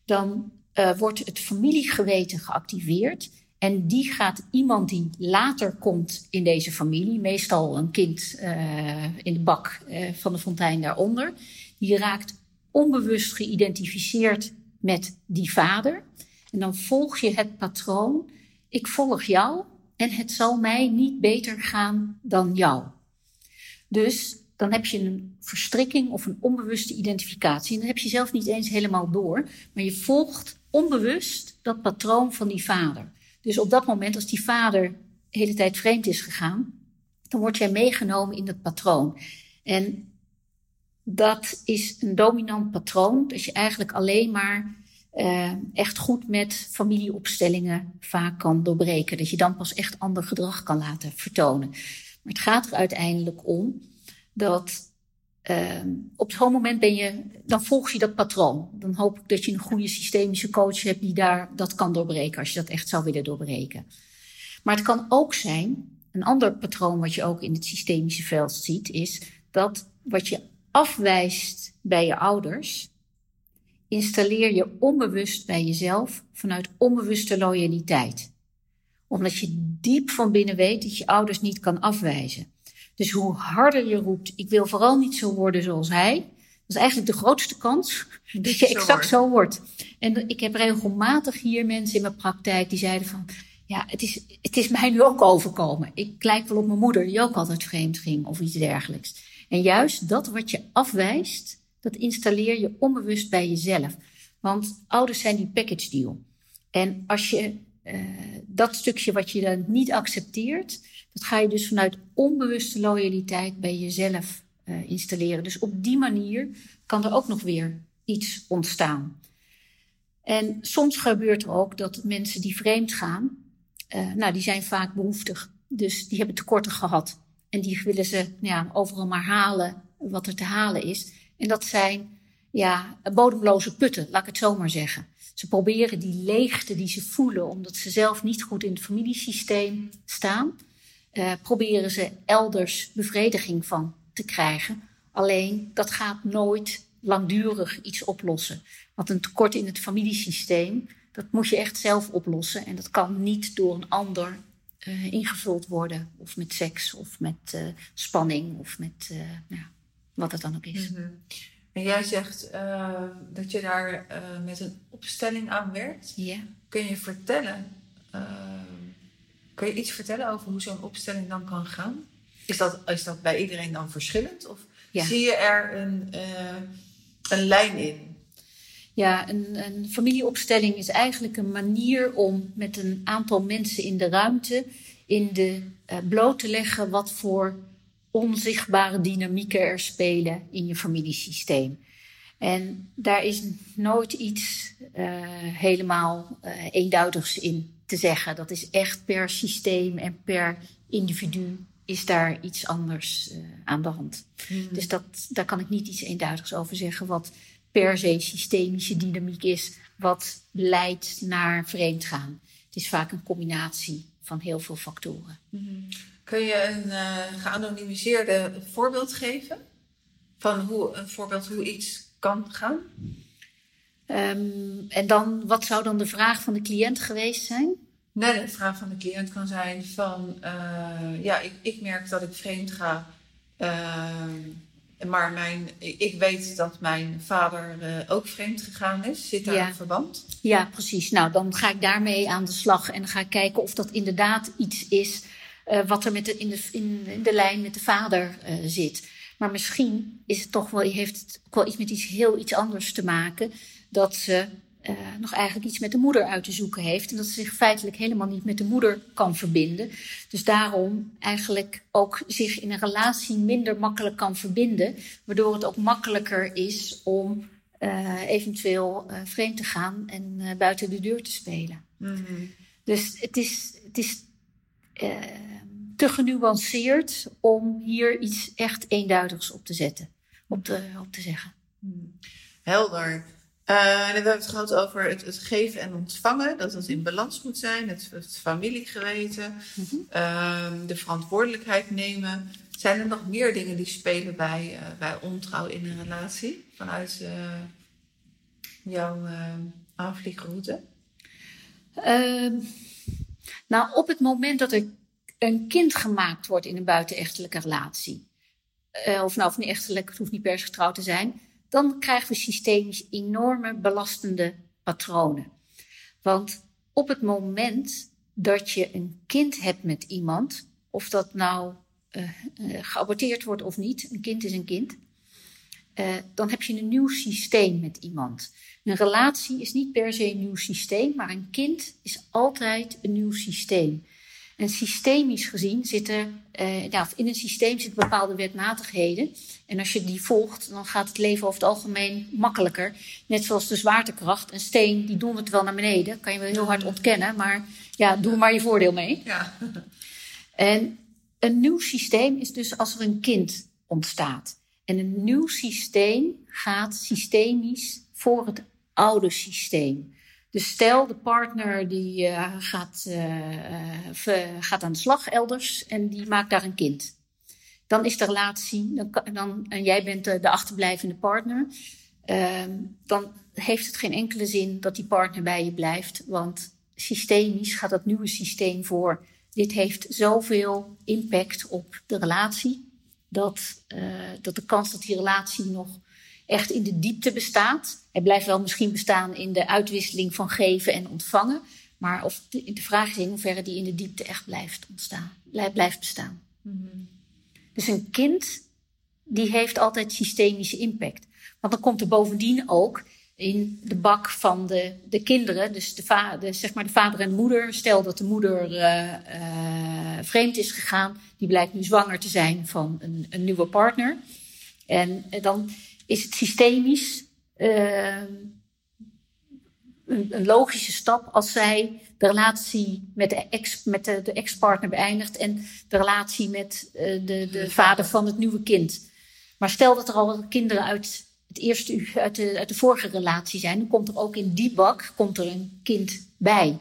dan uh, wordt het familiegeweten geactiveerd. En die gaat iemand die later komt in deze familie, meestal een kind uh, in de bak uh, van de fontein daaronder, die raakt onbewust geïdentificeerd met die vader. En dan volg je het patroon, ik volg jou en het zal mij niet beter gaan dan jou. Dus dan heb je een verstrikking of een onbewuste identificatie. En dan heb je zelf niet eens helemaal door, maar je volgt onbewust dat patroon van die vader. Dus op dat moment, als die vader de hele tijd vreemd is gegaan, dan word jij meegenomen in dat patroon. En dat is een dominant patroon, dat je eigenlijk alleen maar uh, echt goed met familieopstellingen vaak kan doorbreken. Dat je dan pas echt ander gedrag kan laten vertonen. Maar het gaat er uiteindelijk om dat uh, op zo'n moment ben je, dan volg je dat patroon. Dan hoop ik dat je een goede systemische coach hebt die daar dat kan doorbreken, als je dat echt zou willen doorbreken. Maar het kan ook zijn, een ander patroon wat je ook in het systemische veld ziet, is dat wat je afwijst bij je ouders, installeer je onbewust bij jezelf vanuit onbewuste loyaliteit omdat je diep van binnen weet dat je ouders niet kan afwijzen. Dus hoe harder je roept, ik wil vooral niet zo worden zoals hij. Dat is eigenlijk de grootste kans dat je exact zo wordt. En ik heb regelmatig hier mensen in mijn praktijk die zeiden van... Ja, het is, het is mij nu ook overkomen. Ik lijk wel op mijn moeder die ook altijd vreemd ging of iets dergelijks. En juist dat wat je afwijst, dat installeer je onbewust bij jezelf. Want ouders zijn die package deal. En als je uh, dat stukje wat je dan niet accepteert, dat ga je dus vanuit onbewuste loyaliteit bij jezelf uh, installeren. Dus op die manier kan er ook nog weer iets ontstaan. En soms gebeurt er ook dat mensen die vreemd gaan, uh, nou, die zijn vaak behoeftig. Dus die hebben tekorten gehad. En die willen ze nou ja, overal maar halen wat er te halen is. En dat zijn ja, bodemloze putten, laat ik het zo maar zeggen. Ze proberen die leegte die ze voelen, omdat ze zelf niet goed in het familiesysteem staan, uh, proberen ze elders bevrediging van te krijgen. Alleen dat gaat nooit langdurig iets oplossen. Want een tekort in het familiesysteem, dat moet je echt zelf oplossen. En dat kan niet door een ander uh, ingevuld worden. Of met seks, of met uh, spanning, of met nou, wat het dan ook is. Mm -hmm. En jij zegt dat je daar met een opstelling aan werkt. Ja. Kun je vertellen, kun je iets vertellen over hoe zo'n opstelling dan kan gaan? Is dat, is dat bij iedereen dan verschillend? Of ja. zie je er een, een lijn in? Ja, een, een familieopstelling is eigenlijk een manier om met een aantal mensen in de ruimte in de bloot te leggen wat voor onzichtbare dynamieken er spelen in je familiesysteem. En daar is nooit iets uh, helemaal uh, eenduidigs in te zeggen. Dat is echt per systeem en per individu is daar iets anders uh, aan de hand. Hmm. Dus dat, daar kan ik niet iets eenduidigs over zeggen wat per se systemische dynamiek is, wat leidt naar vreemdgaan. Het is vaak een combinatie van heel veel factoren. Hmm. Kun je een geanonimiseerde voorbeeld geven? Van hoe, een voorbeeld hoe iets kan gaan. Um, en dan, wat zou dan de vraag van de cliënt geweest zijn? Nee, de vraag van de cliënt kan zijn van, uh, ja, ik, ik merk dat ik vreemd ga. Uh, maar mijn, ik weet dat mijn vader uh, ook vreemd gegaan is. Zit daar ja. een verband? Ja, precies. Nou, dan ga ik daarmee aan de slag en ga ik kijken of dat inderdaad iets is uh, wat er met de, in, de, in, in de lijn met de vader uh, zit. Maar misschien is het toch wel, heeft het ook wel iets met iets heel iets anders te maken. Dat ze uh, nog eigenlijk iets met de moeder uit te zoeken heeft. En dat ze zich feitelijk helemaal niet met de moeder kan verbinden. Dus daarom eigenlijk ook zich in een relatie minder makkelijk kan verbinden. Waardoor het ook makkelijker is om uh, eventueel uh, vreemd te gaan en buiten de deur te spelen. Mm -hmm. Dus het is. Het is te genuanceerd om hier iets echt eenduidigs op te zetten, op te, op te zeggen. Hmm. Helder. Uh, we hebben het gehad over het, het, geven en ontvangen, dat het in balans moet zijn, het, het familiegeweten, mm -hmm. uh, de verantwoordelijkheid nemen. Zijn er nog meer dingen die spelen bij, uh, bij ontrouw in een relatie vanuit eh, jouw aanvliegroute? Ehm, nou, op het moment dat er een kind gemaakt wordt in een buitenechtelijke relatie, of nou of niet echtelijk, het hoeft niet per se getrouwd te zijn, dan krijgen we systemisch enorme belastende patronen. Want op het moment dat je een kind hebt met iemand, of dat nou uh, uh, geaborteerd wordt of niet, een kind is een kind, uh, dan heb je een nieuw systeem met iemand. Een relatie is niet per se een nieuw systeem, maar een kind is altijd een nieuw systeem. En systemisch gezien zitten, uh, ja, in een systeem zitten bepaalde wetmatigheden. En als je die volgt, dan gaat het leven over het algemeen makkelijker. Net zoals de zwaartekracht. Een steen, die doen het wel naar beneden. Kan je wel heel hard ontkennen, maar ja, doe maar je voordeel mee. Ja. En een nieuw systeem is dus als er een kind ontstaat. En een nieuw systeem gaat systemisch voor het oude systeem. Dus stel, de partner die uh, gaat, uh, gaat aan de slag elders en die maakt daar een kind. Dan is de relatie, dan, dan, en jij bent de, de achterblijvende partner, uh, dan heeft het geen enkele zin dat die partner bij je blijft. Want systemisch gaat dat nieuwe systeem voor. Dit heeft zoveel impact op de relatie, dat, dat de kans dat die relatie nog echt in de diepte bestaat. Hij blijft wel misschien bestaan in de uitwisseling van geven en ontvangen. Maar of de, de vraag is in hoeverre die in de diepte echt blijft, ontstaan, blijft bestaan. Mm-hmm. Dus een kind, die heeft altijd systemische impact. Want dan komt er bovendien ook in de bak van de, de kinderen, dus de, de, zeg maar de vader en de moeder. Stel dat de moeder uh, uh, vreemd is gegaan, die blijkt nu zwanger te zijn van een, een nieuwe partner. En dan is het systemisch uh, een, logische stap als zij de relatie met de, ex, met de, de ex-partner beëindigt en de relatie met uh, de, de vader van het nieuwe kind. Maar stel dat er al kinderen uit het eerste uit de, uit de vorige relatie zijn, dan komt er ook in die bak komt er een kind bij.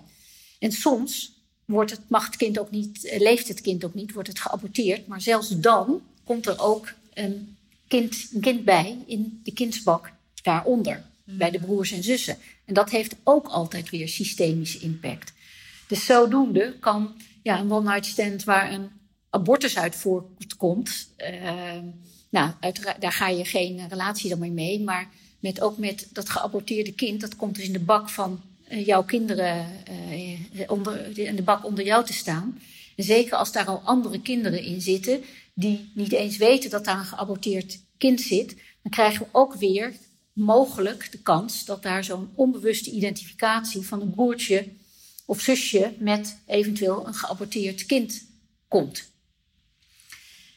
En soms wordt het, mag ook niet, eh, leeft het kind ook niet, wordt het geaborteerd. Maar zelfs dan komt er ook een kind, een kind bij in de kindsbak daaronder. Bij de broers en zussen. En dat heeft ook altijd weer systemische impact. Dus zodoende kan ja, een one-night stand waar een abortus uit voortkomt. Uh, nou, uiteraard, daar ga je geen relatie dan mee mee. Maar met, ook met dat geaborteerde kind, dat komt dus in de bak van uh, jouw kinderen, uh, onder, in de bak onder jou te staan. En zeker als daar al andere kinderen in zitten, die niet eens weten dat daar een geaborteerd kind zit, dan krijgen we ook weer mogelijk de kans dat daar zo'n onbewuste identificatie van een broertje of zusje met eventueel een geaborteerd kind komt.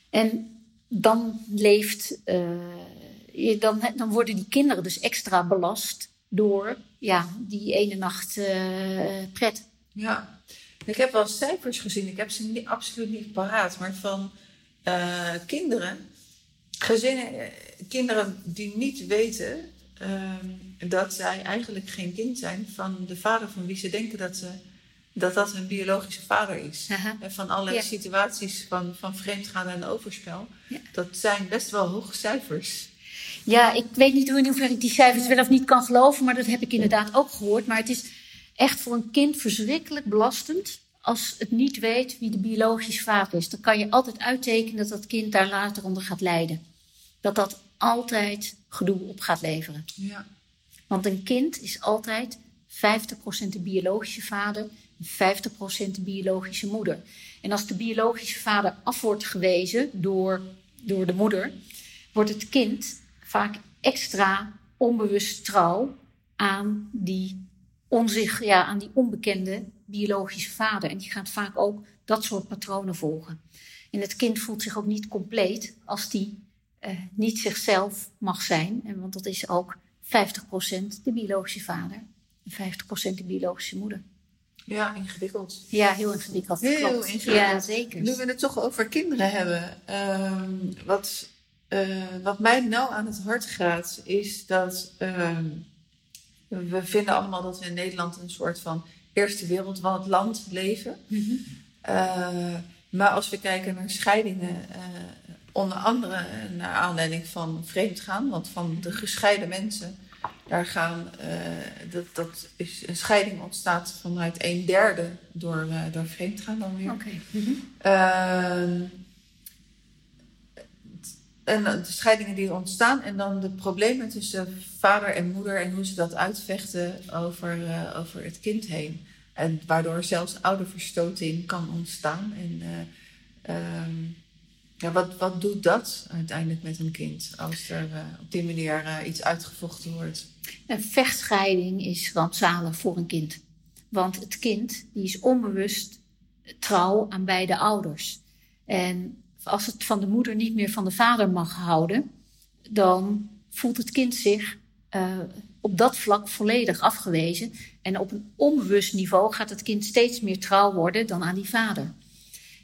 En dan leeft, uh, dan, dan worden die kinderen dus extra belast door ja, die ene nacht uh, pret. Ja, ik heb wel cijfers gezien. Ik heb ze niet, absoluut niet paraat. Maar van uh, kinderen, gezinnen, kinderen die niet weten uh, dat zij eigenlijk geen kind zijn van de vader van wie ze denken dat ze dat dat hun biologische vader is. En van alle situaties van, van vreemdgaan en overspel. Dat zijn best wel hoge cijfers. Ja, ik weet niet hoe in hoeverre ik die cijfers wel of niet kan geloven, maar dat heb ik inderdaad ook gehoord. Maar het is echt voor een kind verschrikkelijk belastend als het niet weet wie de biologische vader is. Dan kan je altijd uittekenen dat dat kind daar later onder gaat lijden. Dat dat altijd gedoe op gaat leveren. Ja. Want een kind is altijd 50% de biologische vader 50% de biologische moeder. En als de biologische vader af wordt gewezen door, door de moeder, wordt het kind vaak extra onbewust trouw aan die, onzich, ja, aan die onbekende biologische vader. En die gaat vaak ook dat soort patronen volgen. En het kind voelt zich ook niet compleet als die uh, niet zichzelf mag zijn. En, want dat is ook 50% de biologische vader en 50% de biologische moeder. Ja, ingewikkeld. Ja, heel ingewikkeld. Heel ingewikkeld. Ja, zeker. Nu we het toch over kinderen hebben. Um, wat, uh, wat mij nou aan het hart gaat, is dat um, we vinden allemaal dat we in Nederland een soort van eerste wereldland leven. Mm -hmm. uh, maar als we kijken naar scheidingen, uh, onder andere naar aanleiding van vreemdgaan, want van de gescheiden mensen daar gaan, uh, dat, dat is een scheiding ontstaat vanuit een derde door, door vreemdgaan dan weer. Okay. Mm -hmm. En de scheidingen die ontstaan en dan de problemen tussen vader en moeder en hoe ze dat uitvechten over, uh, over het kind heen. En waardoor zelfs ouderverstoting kan ontstaan. En um, ja, wat, wat doet dat uiteindelijk met een kind als er uh, op die manier iets uitgevochten wordt? Een vechtscheiding is rampzalig voor een kind. Want het kind die is onbewust trouw aan beide ouders. En als het van de moeder niet meer van de vader mag houden, dan voelt het kind zich uh, op dat vlak volledig afgewezen. En op een onbewust niveau gaat het kind steeds meer trouw worden dan aan die vader.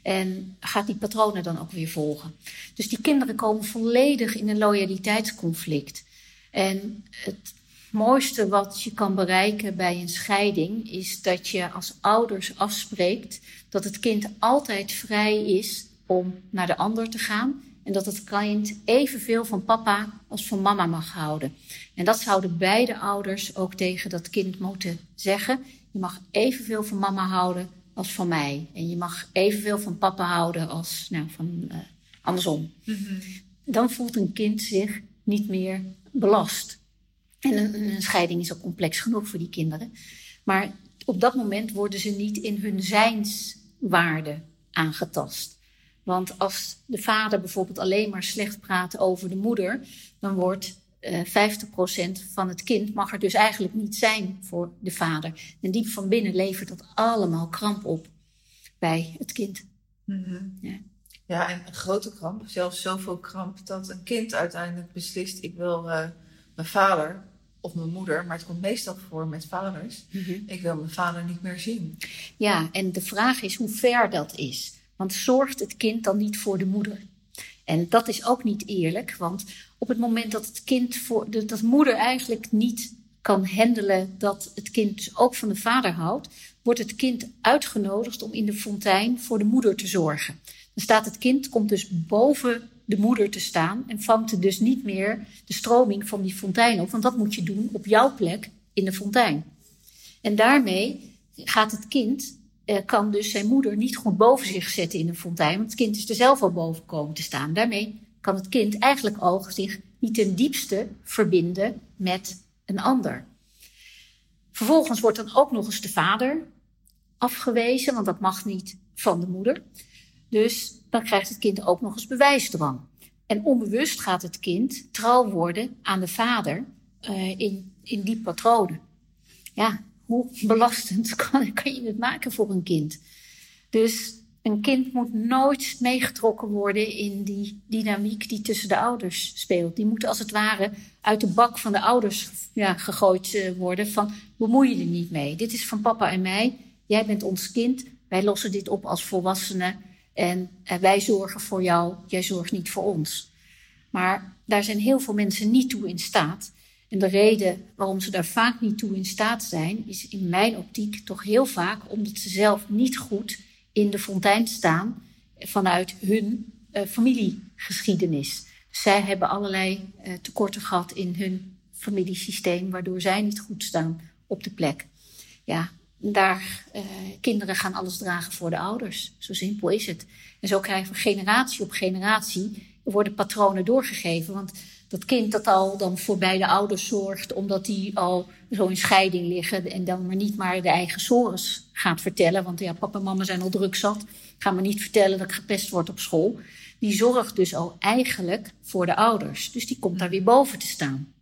En gaat die patronen dan ook weer volgen. Dus die kinderen komen volledig in een loyaliteitsconflict. En het mooiste wat je kan bereiken bij een scheiding is dat je als ouders afspreekt dat het kind altijd vrij is om naar de ander te gaan. En dat het kind evenveel van papa als van mama mag houden. En dat zouden beide ouders ook tegen dat kind moeten zeggen. Je mag evenveel van mama houden als van mij. En je mag evenveel van papa houden als nou, van uh, andersom. Mm -hmm. Dan voelt een kind zich niet meer belast. En een, een, scheiding is ook complex genoeg voor die kinderen. Maar op dat moment worden ze niet in hun zijnswaarde aangetast. Want als de vader bijvoorbeeld alleen maar slecht praat over de moeder, dan wordt uh, eh, 50% van het kind mag er dus eigenlijk niet zijn voor de vader. En diep van binnen levert dat allemaal kramp op bij het kind. Mm -hmm. ja. ja, en een grote kramp, zelfs zoveel kramp, dat een kind uiteindelijk beslist: ik wil uh, mijn vader of mijn moeder, maar het komt meestal voor met vaders. Mm -hmm. Ik wil mijn vader niet meer zien. Ja, en de vraag is hoe ver dat is. Want zorgt het kind dan niet voor de moeder? En dat is ook niet eerlijk, want op het moment dat het kind voor, dat moeder eigenlijk niet kan handelen dat het kind dus ook van de vader houdt, wordt het kind uitgenodigd om in de fontein voor de moeder te zorgen. Dan staat het kind, komt dus boven de moeder te staan en vangt dus niet meer de stroming van die fontein op, want dat moet je doen op jouw plek in de fontein. En daarmee gaat het kind kan dus zijn moeder niet goed boven zich zetten in een fontein. Want het kind is er zelf al boven komen te staan. Daarmee kan het kind eigenlijk al zich niet ten diepste verbinden met een ander. Vervolgens wordt dan ook nog eens de vader afgewezen, want dat mag niet van de moeder. Dus dan krijgt het kind ook nog eens bewijsdrang. En onbewust gaat het kind trouw worden aan de vader uh, in, in die patronen. Ja, hoe belastend kan, je het maken voor een kind? Dus een kind moet nooit meegetrokken worden in die dynamiek die tussen de ouders speelt. Die moet als het ware uit de bak van de ouders ja, gegooid eh, worden van bemoei je er niet mee. Dit is van papa en mij. Jij bent ons kind. Wij lossen dit op als volwassenen. En wij zorgen voor jou. Jij zorgt niet voor ons. Maar daar zijn heel veel mensen niet toe in staat. En de reden waarom ze daar vaak niet toe in staat zijn, is in mijn optiek toch heel vaak omdat ze zelf niet goed in de fontein staan vanuit hun uh, familiegeschiedenis. zij hebben allerlei uh, tekorten gehad in hun familiesysteem, waardoor zij niet goed staan op de plek. Ja, daar, uh, kinderen gaan alles dragen voor de ouders. Zo simpel is het. En zo krijgen we generatie op generatie worden patronen doorgegeven. Want dat kind dat al dan voor beide ouders zorgt, omdat die al zo in scheiding liggen en dan maar niet maar de eigen sores gaat vertellen. Want ja, papa en mama zijn al druk zat. Ga me niet vertellen dat ik gepest word op school. Die zorgt dus al eigenlijk voor de ouders. Dus die komt daar weer boven te staan.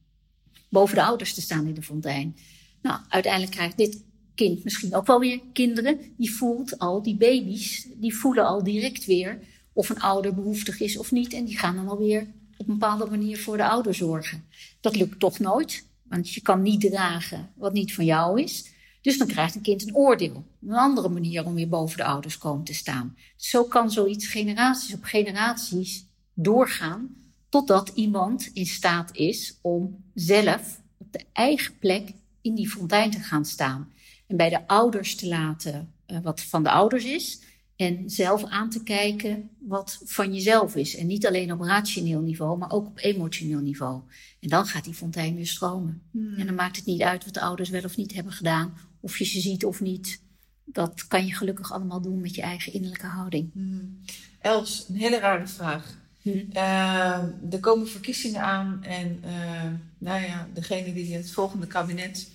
Boven de ouders te staan in de fontein. Nou, uiteindelijk krijgt dit kind misschien ook wel weer kinderen. Die voelt al, die baby's, die voelen al direct weer of een ouder behoeftig is of niet. En die gaan dan alweer op een bepaalde manier voor de ouder zorgen. Dat lukt toch nooit, want je kan niet dragen wat niet van jou is. Dus dan krijgt een kind een oordeel. Een andere manier om weer boven de ouders komen te staan. Zo kan zoiets generaties op generaties doorgaan, totdat iemand in staat is om zelf op de eigen plek in die fontein te gaan staan. En bij de ouders te laten uh, wat van de ouders is. En zelf aan te kijken wat van jezelf is. En niet alleen op rationeel niveau, maar ook op emotioneel niveau. En dan gaat die fontein weer stromen. Hmm. En dan maakt het niet uit wat de ouders wel of niet hebben gedaan. Of je ze ziet of niet. Dat kan je gelukkig allemaal doen met je eigen innerlijke houding. Hmm. Els, een hele rare vraag. Hmm. Uh, er komen verkiezingen aan en uh, nou ja, degene die het volgende kabinet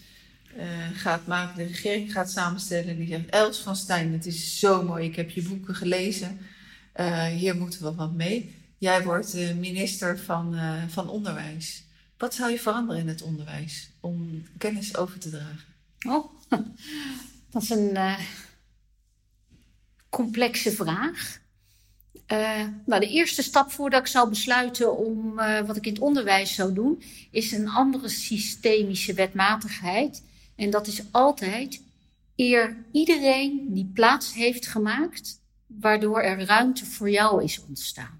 uh, gaat maken, de regering gaat samenstellen. Die zegt: Els van Stijn, het is zo mooi. Ik heb je boeken gelezen. Uh, hier moeten we wat mee. Jij wordt minister van, van Onderwijs. Wat zou je veranderen in het onderwijs om kennis over te dragen? Oh, dat is een complexe vraag. nou, de eerste stap voordat ik zou besluiten om wat ik in het onderwijs zou doen, is een andere systemische wetmatigheid en dat is altijd eer iedereen die plaats heeft gemaakt, waardoor er ruimte voor jou is ontstaan.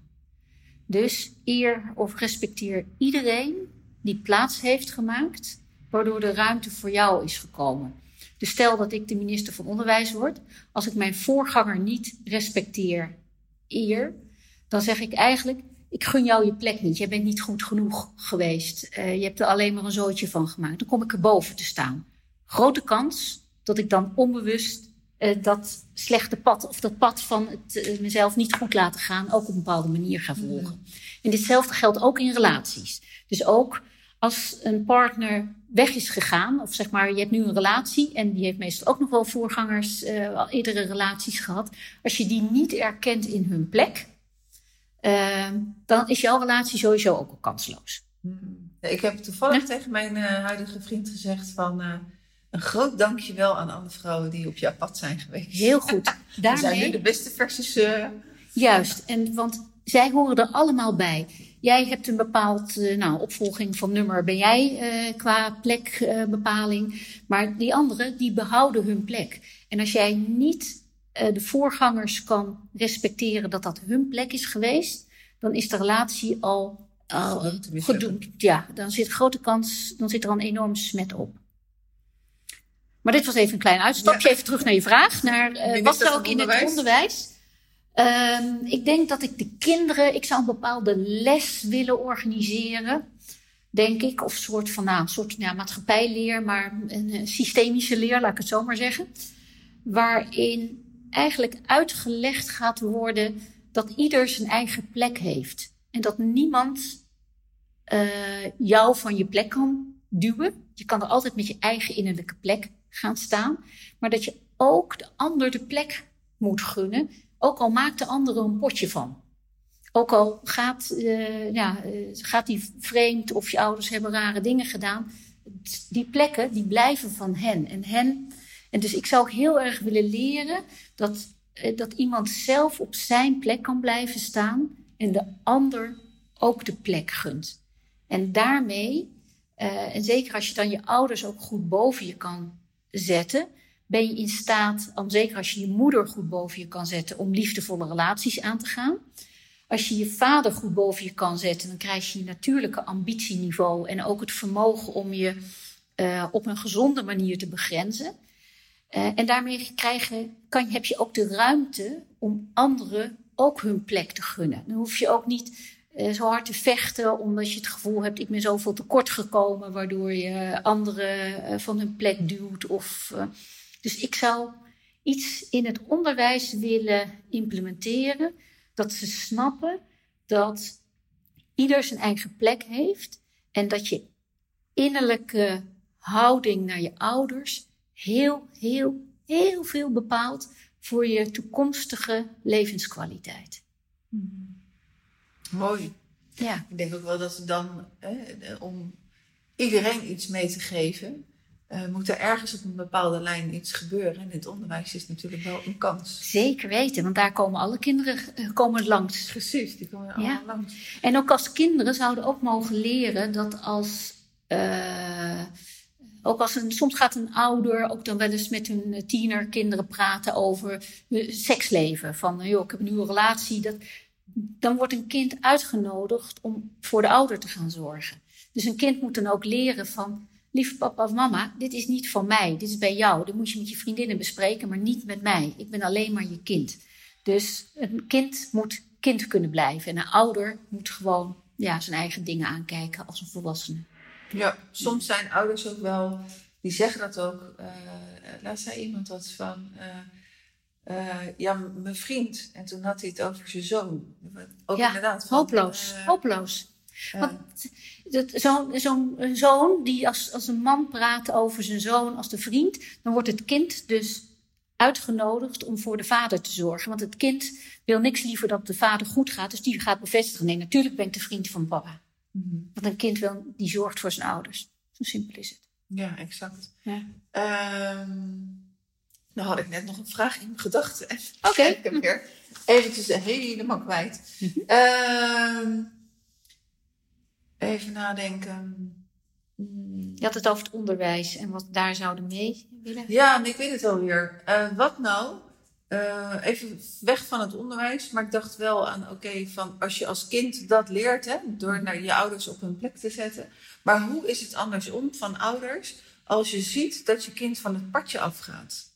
Dus eer of respecteer iedereen die plaats heeft gemaakt, waardoor de ruimte voor jou is gekomen. Dus stel dat ik de minister van Onderwijs word, als ik mijn voorganger niet respecteer, eer, dan zeg ik eigenlijk: ik gun jou je plek niet. Je bent niet goed genoeg geweest. Uh, je hebt er alleen maar een zootje van gemaakt. Dan kom ik erboven te staan grote kans dat ik dan onbewust uh, dat slechte pad of dat pad van het uh, mezelf niet goed laten gaan ook op een bepaalde manier ga volgen. Mm. En ditzelfde geldt ook in relaties. Dus ook als een partner weg is gegaan, of zeg maar, je hebt nu een relatie en die heeft meestal ook nog wel voorgangers, uh, al eerdere relaties gehad. Als je die niet erkent in hun plek, dan is jouw relatie sowieso ook al kansloos. Mm. Ik heb toevallig tegen mijn huidige vriend gezegd van een groot dankjewel aan alle vrouwen die op jouw pad zijn geweest. Heel goed. Daarmee... zijn nu de beste versies. Uh... Juist, en, want zij horen er allemaal bij. Jij hebt een bepaald uh, nou, opvolging van nummer, ben jij uh, qua plekbepaling. maar die anderen, die behouden hun plek. En als jij niet de voorgangers kan respecteren dat dat hun plek is geweest, dan is de relatie al, al gedoemd. Ja, dan zit grote kans, dan zit er een enorm smet op. Maar dit was even een klein uitstapje. Even terug naar je vraag. Naar, uh, wat zou ik in het onderwijs? Um, ik denk dat ik de kinderen, ik zou een bepaalde les willen organiseren. Denk ik. Of een soort van, nou, een soort maatschappijleer, maar een, systemische leer, laat ik het zo maar zeggen. Waarin eigenlijk uitgelegd gaat worden dat ieder zijn eigen plek heeft. En dat niemand uh, jou van je plek kan duwen. Je kan er altijd met je eigen innerlijke plek gaan staan. Maar dat je ook de ander de plek moet gunnen. Ook al maakt de ander er een potje van. Ook al gaat, uh, ja, uh, gaat die vreemd of je ouders hebben rare dingen gedaan. Die plekken die blijven van hen. En, hen. en dus ik zou ook heel erg willen leren dat eh, dat iemand zelf op zijn plek kan blijven staan en de ander ook de plek gunt. En daarmee, en zeker als je dan je ouders ook goed boven je kan zetten, ben je in staat, zeker als je je moeder goed boven je kan zetten, om liefdevolle relaties aan te gaan. Als je je vader goed boven je kan zetten, dan krijg je je natuurlijke ambitieniveau en ook het vermogen om je uh, op een gezonde manier te begrenzen. Uh, en daarmee krijgen, kan, heb je ook de ruimte om anderen ook hun plek te gunnen. Dan hoef je ook niet zo hard te vechten omdat je het gevoel hebt: ik ben zoveel tekort gekomen, waardoor je anderen van hun plek duwt. Of, dus ik zou iets in het onderwijs willen implementeren dat ze snappen dat ieder zijn eigen plek heeft en dat je innerlijke houding naar je ouders heel, heel, heel veel bepaalt voor je toekomstige levenskwaliteit. Hmm. Mooi. Ja. Ik denk ook wel dat ze dan, om iedereen iets mee te geven, uh, moet er ergens op een bepaalde lijn iets gebeuren. En in het onderwijs is natuurlijk wel een kans. Zeker weten, want daar komen alle kinderen uh, komen langs. Precies, die komen allemaal langs. En ook als kinderen zouden ook mogen leren dat als. Uh, ook als een, soms gaat een ouder ook dan wel eens met hun tienerkinderen praten over seksleven. Van, joh, ik heb een nieuwe relatie. Dat, dan wordt een kind uitgenodigd om voor de ouder te gaan zorgen. Dus een kind moet dan ook leren van lieve papa of mama, dit is niet van mij, dit is bij jou. Dit moet je met je vriendinnen bespreken, maar niet met mij. Ik ben alleen maar je kind. Dus een kind moet kind kunnen blijven. En een ouder moet gewoon ja, zijn eigen dingen aankijken als een volwassene. Ja, soms zijn ouders ook wel, die zeggen dat ook. Uh, laat zei iemand wat van. Uh, uh, ja, mijn vriend. En toen had hij het over zijn zoon. Ook ja, inderdaad. Van, hopeloos. hopeloos. Want zo'n zo zoon die als, als een man praat over zijn zoon als de vriend, dan wordt het kind dus uitgenodigd om voor de vader te zorgen. Want het kind wil niks liever dat de vader goed gaat, dus die gaat bevestigen: nee, natuurlijk ben ik de vriend van papa. Mm Want een kind wil, die zorgt voor zijn ouders. Zo simpel is het. Ja, exact. Ja. Um, nou had ik net nog een vraag in mijn gedachten. Oké. Okay. Ik heb weer eventjes helemaal kwijt. -hmm. Even nadenken. Je had het over het onderwijs en wat daar zouden mee willen. Ja, ik weet het alweer. Uh, wat nou? Uh, even weg van het onderwijs, maar ik dacht wel aan, oké, van als je als kind dat leert, hè, door naar je ouders op hun plek te zetten. Maar hoe is het andersom van ouders als je ziet dat je kind van het padje afgaat?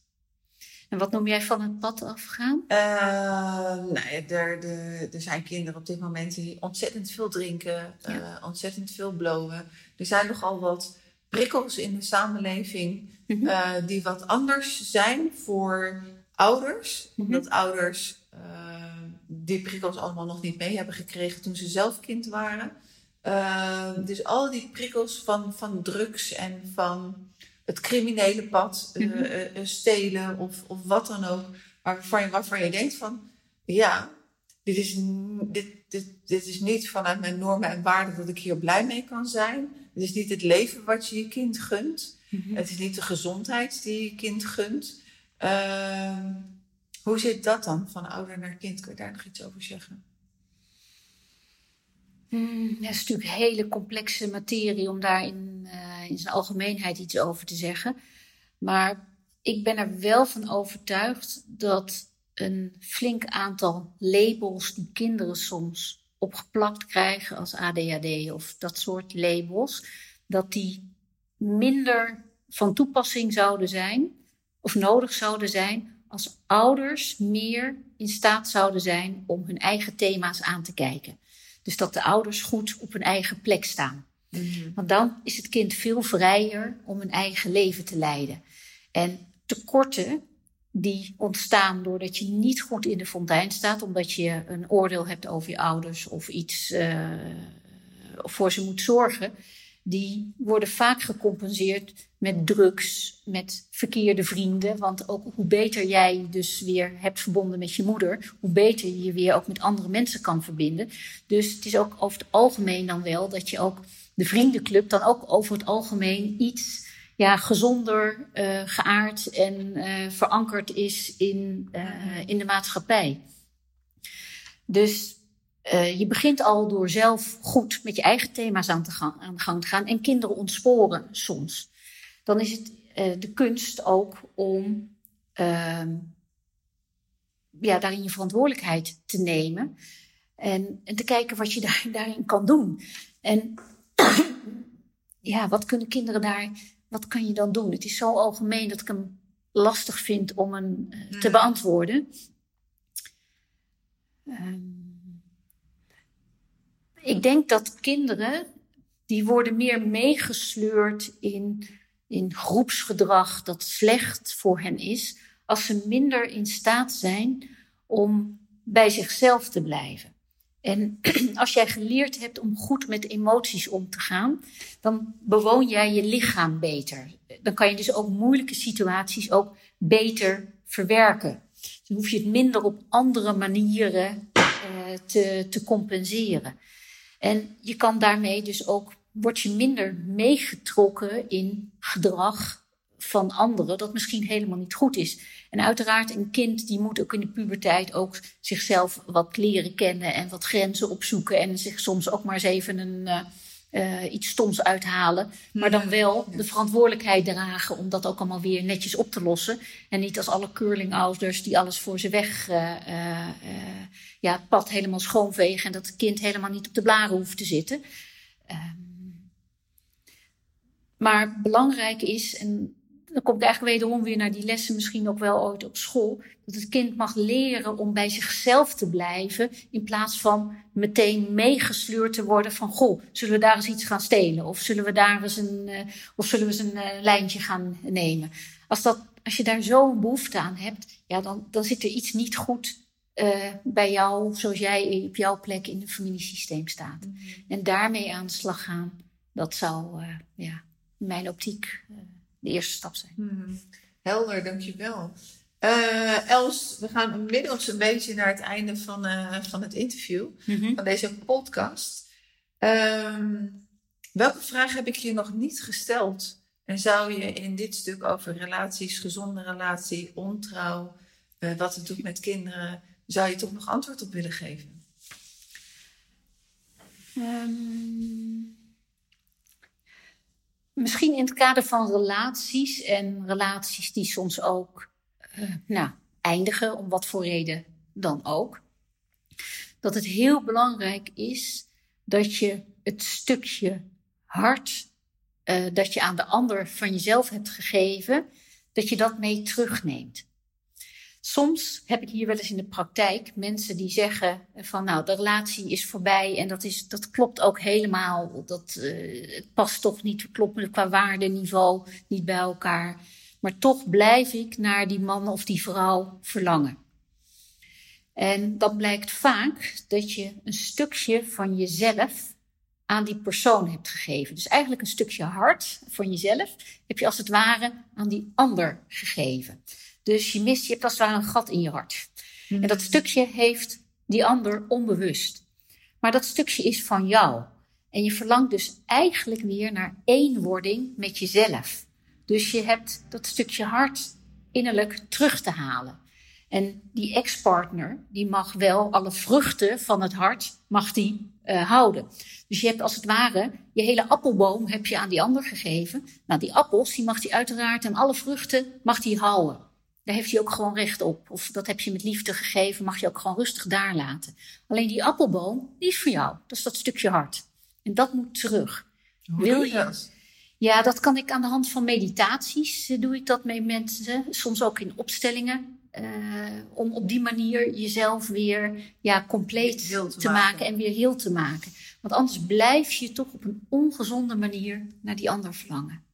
En wat noem jij van het pad afgaan? Uh, nee, er, er, er zijn kinderen op dit moment die ontzettend veel drinken, uh, ontzettend veel blowen. Er zijn nogal wat prikkels in de samenleving mm -hmm. uh, die wat anders zijn voor ouders. Mm -hmm. Omdat ouders die prikkels allemaal nog niet mee hebben gekregen toen ze zelf kind waren. dus al die prikkels van, van drugs en van het criminele pad, mm -hmm. uh, stelen of, of wat dan ook. Waarvan je, waarvan je denkt van, ja, dit is, dit, dit, dit is niet vanuit mijn normen en waarden dat ik hier blij mee kan zijn. Het is niet het leven wat je je kind gunt. Mm -hmm. Het is niet de gezondheid die je kind gunt. Uh, hoe zit dat dan van ouder naar kind? Kun je daar nog iets over zeggen? Mm, het is natuurlijk hele complexe materie om daar in, uh, in zijn algemeenheid iets over te zeggen. Maar ik ben er wel van overtuigd dat een flink aantal labels die kinderen soms opgeplakt krijgen als ADHD of dat soort labels, dat die minder van toepassing zouden zijn of nodig zouden zijn als ouders meer in staat zouden zijn om hun eigen thema's aan te kijken. Dus dat de ouders goed op hun eigen plek staan. Mm-hmm. Want dan is het kind veel vrijer om een eigen leven te leiden. En tekorten die ontstaan doordat je niet goed in de fontein staat, omdat je een oordeel hebt over je ouders of iets uh, voor ze moet zorgen, die worden vaak gecompenseerd met drugs, met verkeerde vrienden. Want ook hoe beter jij dus weer hebt verbonden met je moeder, hoe beter je je weer ook met andere mensen kan verbinden. Dus het is ook over het algemeen dan wel dat je ook de vriendenclub dan ook over het algemeen iets ja, gezonder uh, geaard en uh, verankerd is in, uh, in de maatschappij. Dus je begint al door zelf goed met je eigen thema's aan, te gang, aan de gang te gaan en kinderen ontsporen soms. Dan is het de kunst ook om ehm, ja, daarin je verantwoordelijkheid te nemen en, en te kijken wat je daar, daarin kan doen. En ja, wat kunnen kinderen daar wat kan je dan doen? Het is zo algemeen dat ik hem lastig vind om hem uh, te beantwoorden. Um, ik denk dat kinderen, die worden meer meegesleurd in, in groepsgedrag dat slecht voor hen is, als ze minder in staat zijn om bij zichzelf te blijven. En als jij geleerd hebt om goed met emoties om te gaan, dan bewoon jij je lichaam beter. Dan kan je dus ook moeilijke situaties ook beter verwerken. Dan hoef je het minder op andere manieren uh, te, te compenseren. En je kan daarmee dus ook, word je minder meegetrokken in gedrag van anderen, dat misschien helemaal niet goed is. En uiteraard, een kind die moet ook in de puberteit ook zichzelf wat leren kennen en wat grenzen opzoeken en zich soms ook maar eens even een, uh, iets stoms uithalen. Maar dan wel de verantwoordelijkheid dragen om dat ook allemaal weer netjes op te lossen. En niet als alle curlingouders die alles voor ze weg, uh, uh, ja, het pad helemaal schoonvegen en dat het kind helemaal niet op de blaren hoeft te zitten. Ehm, maar belangrijk is, en dan kom ik eigenlijk wederom weer naar die lessen, misschien ook wel ooit op school. Dat het kind mag leren om bij zichzelf te blijven. In plaats van meteen meegesleurd te worden van: Goh, zullen we daar eens iets gaan stelen? Of zullen we daar eens een, uh, of zullen we eens een uh, lijntje gaan nemen? Als, dat, als je daar zo'n behoefte aan hebt, ja, dan, dan zit er iets niet goed uh, bij jou, zoals jij op jouw plek in het familiesysteem staat. Mm -hmm. En daarmee aan de slag gaan, dat zou ja, in mijn optiek de eerste stap zijn. Hmm. Helder, dankjewel. Uh, Els, we gaan inmiddels een beetje naar het einde van, uh, van het interview, mm-hmm. van deze podcast. Um, welke vraag heb ik je nog niet gesteld? En zou je in dit stuk over relaties, gezonde relatie, ontrouw, uh, wat het doet met kinderen, zou je toch nog antwoord op willen geven? Um... Misschien in het kader van relaties en relaties die soms ook uh, nou, eindigen, om wat voor reden dan ook. Dat het heel belangrijk is dat je het stukje hart uh, dat je aan de ander van jezelf hebt gegeven, dat je dat mee terugneemt. Soms heb ik hier wel eens in de praktijk mensen die zeggen van nou, de relatie is voorbij en dat, is, dat klopt ook helemaal. Dat uh, het past toch niet, klopt qua waardeniveau niet bij elkaar. Maar toch blijf ik naar die man of die vrouw verlangen. En dan blijkt vaak dat je een stukje van jezelf aan die persoon hebt gegeven. Dus eigenlijk een stukje hart van jezelf heb je als het ware aan die ander gegeven. Dus je mist, je hebt als het ware een gat in je hart. En dat hmm. stukje heeft die ander onbewust. Maar dat stukje is van jou. En je verlangt dus eigenlijk weer naar eenwording met jezelf. Dus je hebt dat stukje hart innerlijk terug te halen. En die ex-partner, die mag wel alle vruchten van het hart, mag die uh, houden. Dus je hebt als het ware, je hele appelboom heb je aan die ander gegeven. Nou, die appels, die mag die uiteraard en alle vruchten mag die houden. Daar heeft hij ook gewoon recht op. Of dat heb je met liefde gegeven, mag je ook gewoon rustig daar laten. Alleen die appelboom, die is voor jou. Dat is dat stukje hart. En dat moet terug. Hoe Wil je dat? Ja, dat kan ik aan de hand van meditaties. Eh, doe ik dat met mensen. Soms ook in opstellingen. Uh, om op die manier jezelf weer ja, compleet te, te maken. maken en weer heel te maken. Want anders blijf je toch op een ongezonde manier naar die ander verlangen.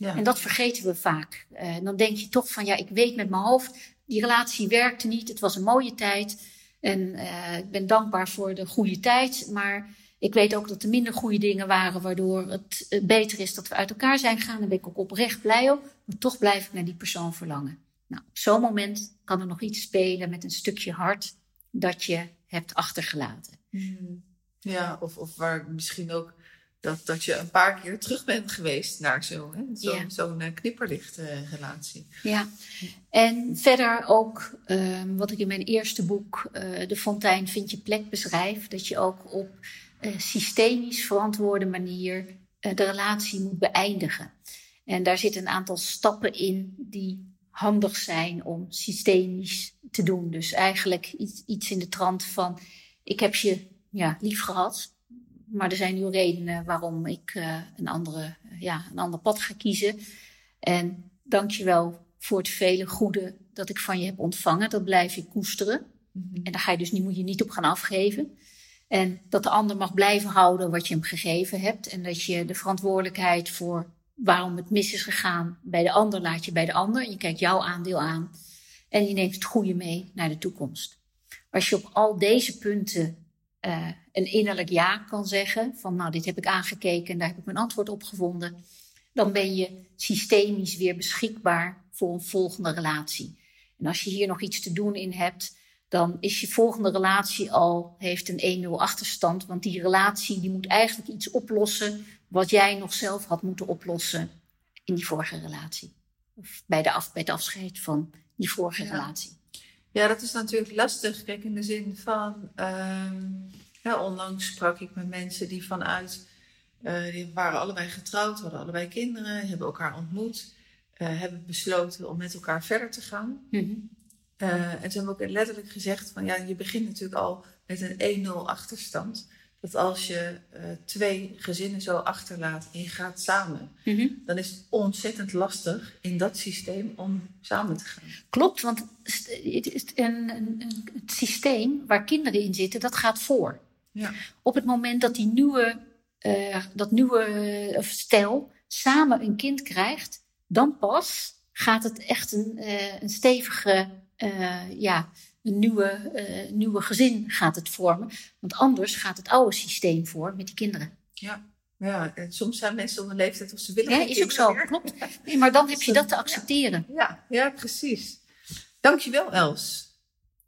Ja. En dat vergeten we vaak. Uh, dan denk je toch van, ja, ik weet met mijn hoofd, die relatie werkte niet, het was een mooie tijd. En uh, ik ben dankbaar voor de goede tijd, maar ik weet ook dat er minder goede dingen waren, waardoor het uh, beter is dat we uit elkaar zijn gegaan. Daar ben ik ook oprecht blij op, maar toch blijf ik naar die persoon verlangen. Nou, op zo'n moment kan er nog iets spelen met een stukje hart dat je hebt achtergelaten. Mm. Ja, of, of waar misschien ook dat, dat je een paar keer terug bent geweest naar zo, hè, zo, Ja. zo'n eh, knipperlichtrelatie. Ja, en verder ook ehm, wat ik in mijn eerste boek, eh, De Fontein Vind je plek, beschrijf. Dat je ook op eh, systemisch verantwoorde manier de relatie moet beëindigen. En daar zitten een aantal stappen in die handig zijn om systemisch te doen. Dus eigenlijk iets, iets in de trant van: ik heb je ja, lief gehad, maar er zijn nu redenen waarom ik eh, een, andere, ja, een ander pad ga kiezen. En dank je wel voor het vele goede dat ik van je heb ontvangen. Dat blijf ik koesteren. En daar ga je dus niet, moet je niet op gaan afgeven. En dat de ander mag blijven houden wat je hem gegeven hebt. En dat je de verantwoordelijkheid voor waarom het mis is gegaan bij de ander laat je bij de ander. Je kijkt jouw aandeel aan. En je neemt het goede mee naar de toekomst. Als je op al deze punten eh, een innerlijk ja kan zeggen. Van nou, dit heb ik aangekeken en daar heb ik mijn antwoord op gevonden. Dan ben je systemisch weer beschikbaar voor een volgende relatie. En als je hier nog iets te doen in hebt, dan is je volgende relatie al, heeft een 1-0 achterstand. Want die relatie die moet eigenlijk iets oplossen wat jij nog zelf had moeten oplossen in die vorige relatie. Of bij, de af, bij het afscheid van die vorige Ja. relatie. Ja, dat is natuurlijk lastig. Kijk, in de zin van. ehm, ja, onlangs sprak ik met mensen die vanuit. eh, die waren allebei getrouwd, hadden allebei kinderen, hebben elkaar ontmoet, eh, hebben besloten om met elkaar verder te gaan. Mhm. Eh, en ze hebben ook letterlijk gezegd: van ja, je begint natuurlijk al met een 1-0 achterstand. Dat als je eh, twee gezinnen zo achterlaat en je gaat samen, Mhm. dan is het ontzettend lastig in dat systeem om samen te gaan. Klopt, want het, is een, het systeem waar kinderen in zitten, dat gaat voor. Ja. Op het moment dat die nieuwe, eh, dat nieuwe eh, stel samen een kind krijgt, dan pas gaat het echt een, een stevige, ja, een nieuwe, eh, nieuwe gezin gaat het vormen. Want anders gaat het oude systeem voor met die kinderen. Ja. Ja, en soms zijn mensen op een leeftijd of ze willen Ja, is ook zo, meer. klopt. Nee, maar dan heb je dat te Ja. accepteren. Ja, ja, precies. Dankjewel, Els.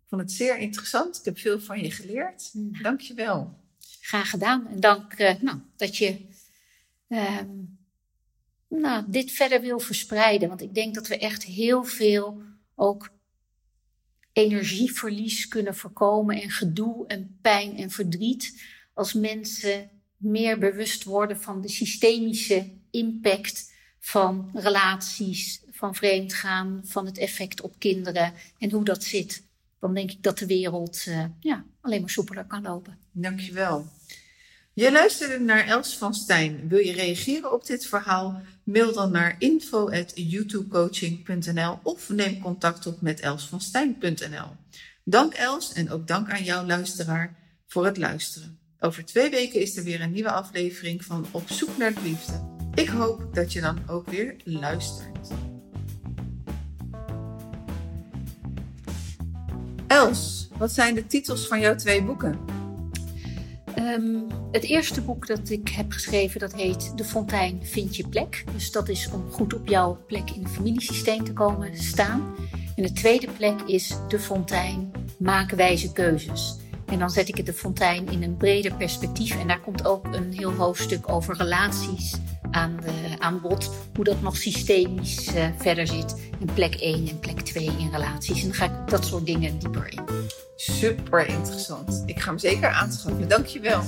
Ik vond het zeer interessant. Ik heb veel van je geleerd. Nou, Dankjewel. Graag gedaan. En dank eh, nou, dat je ehm, nou, dit verder wil verspreiden. Want ik denk dat we echt heel veel ook energieverlies kunnen voorkomen. En gedoe en pijn en verdriet. Als mensen meer bewust worden van de systemische impact van relaties, van vreemdgaan, van het effect op kinderen en hoe dat zit. Dan denk ik dat de wereld eh, ja, alleen maar soepeler kan lopen. Dankjewel. Je luisterde naar Els van Stijn. Wil je reageren op dit verhaal? Mail dan naar info.youtubecoaching.nl of neem contact op met elsvanstijn.nl. Dank Els en ook dank aan jou luisteraar voor het luisteren. Over twee weken is er weer een nieuwe aflevering van Op zoek naar de liefde. Ik hoop dat je dan ook weer luistert. Els, wat zijn de titels van jouw twee boeken? Ehm, het eerste boek dat ik heb geschreven, dat heet De Fontein Vind je plek. Dus dat is om goed op jouw plek in het familiesysteem te komen staan. En de tweede plek is De Fontein Maak wijze keuzes. En dan zet ik het de fontein in een breder perspectief. En daar komt ook een heel hoofdstuk over relaties aan, de, aan bod. Hoe dat nog systemisch eh, verder zit. In plek 1 en plek 2 in relaties. En dan ga ik dat soort dingen dieper in. Super interessant. Ik ga hem zeker aanschaffen. Dankjewel.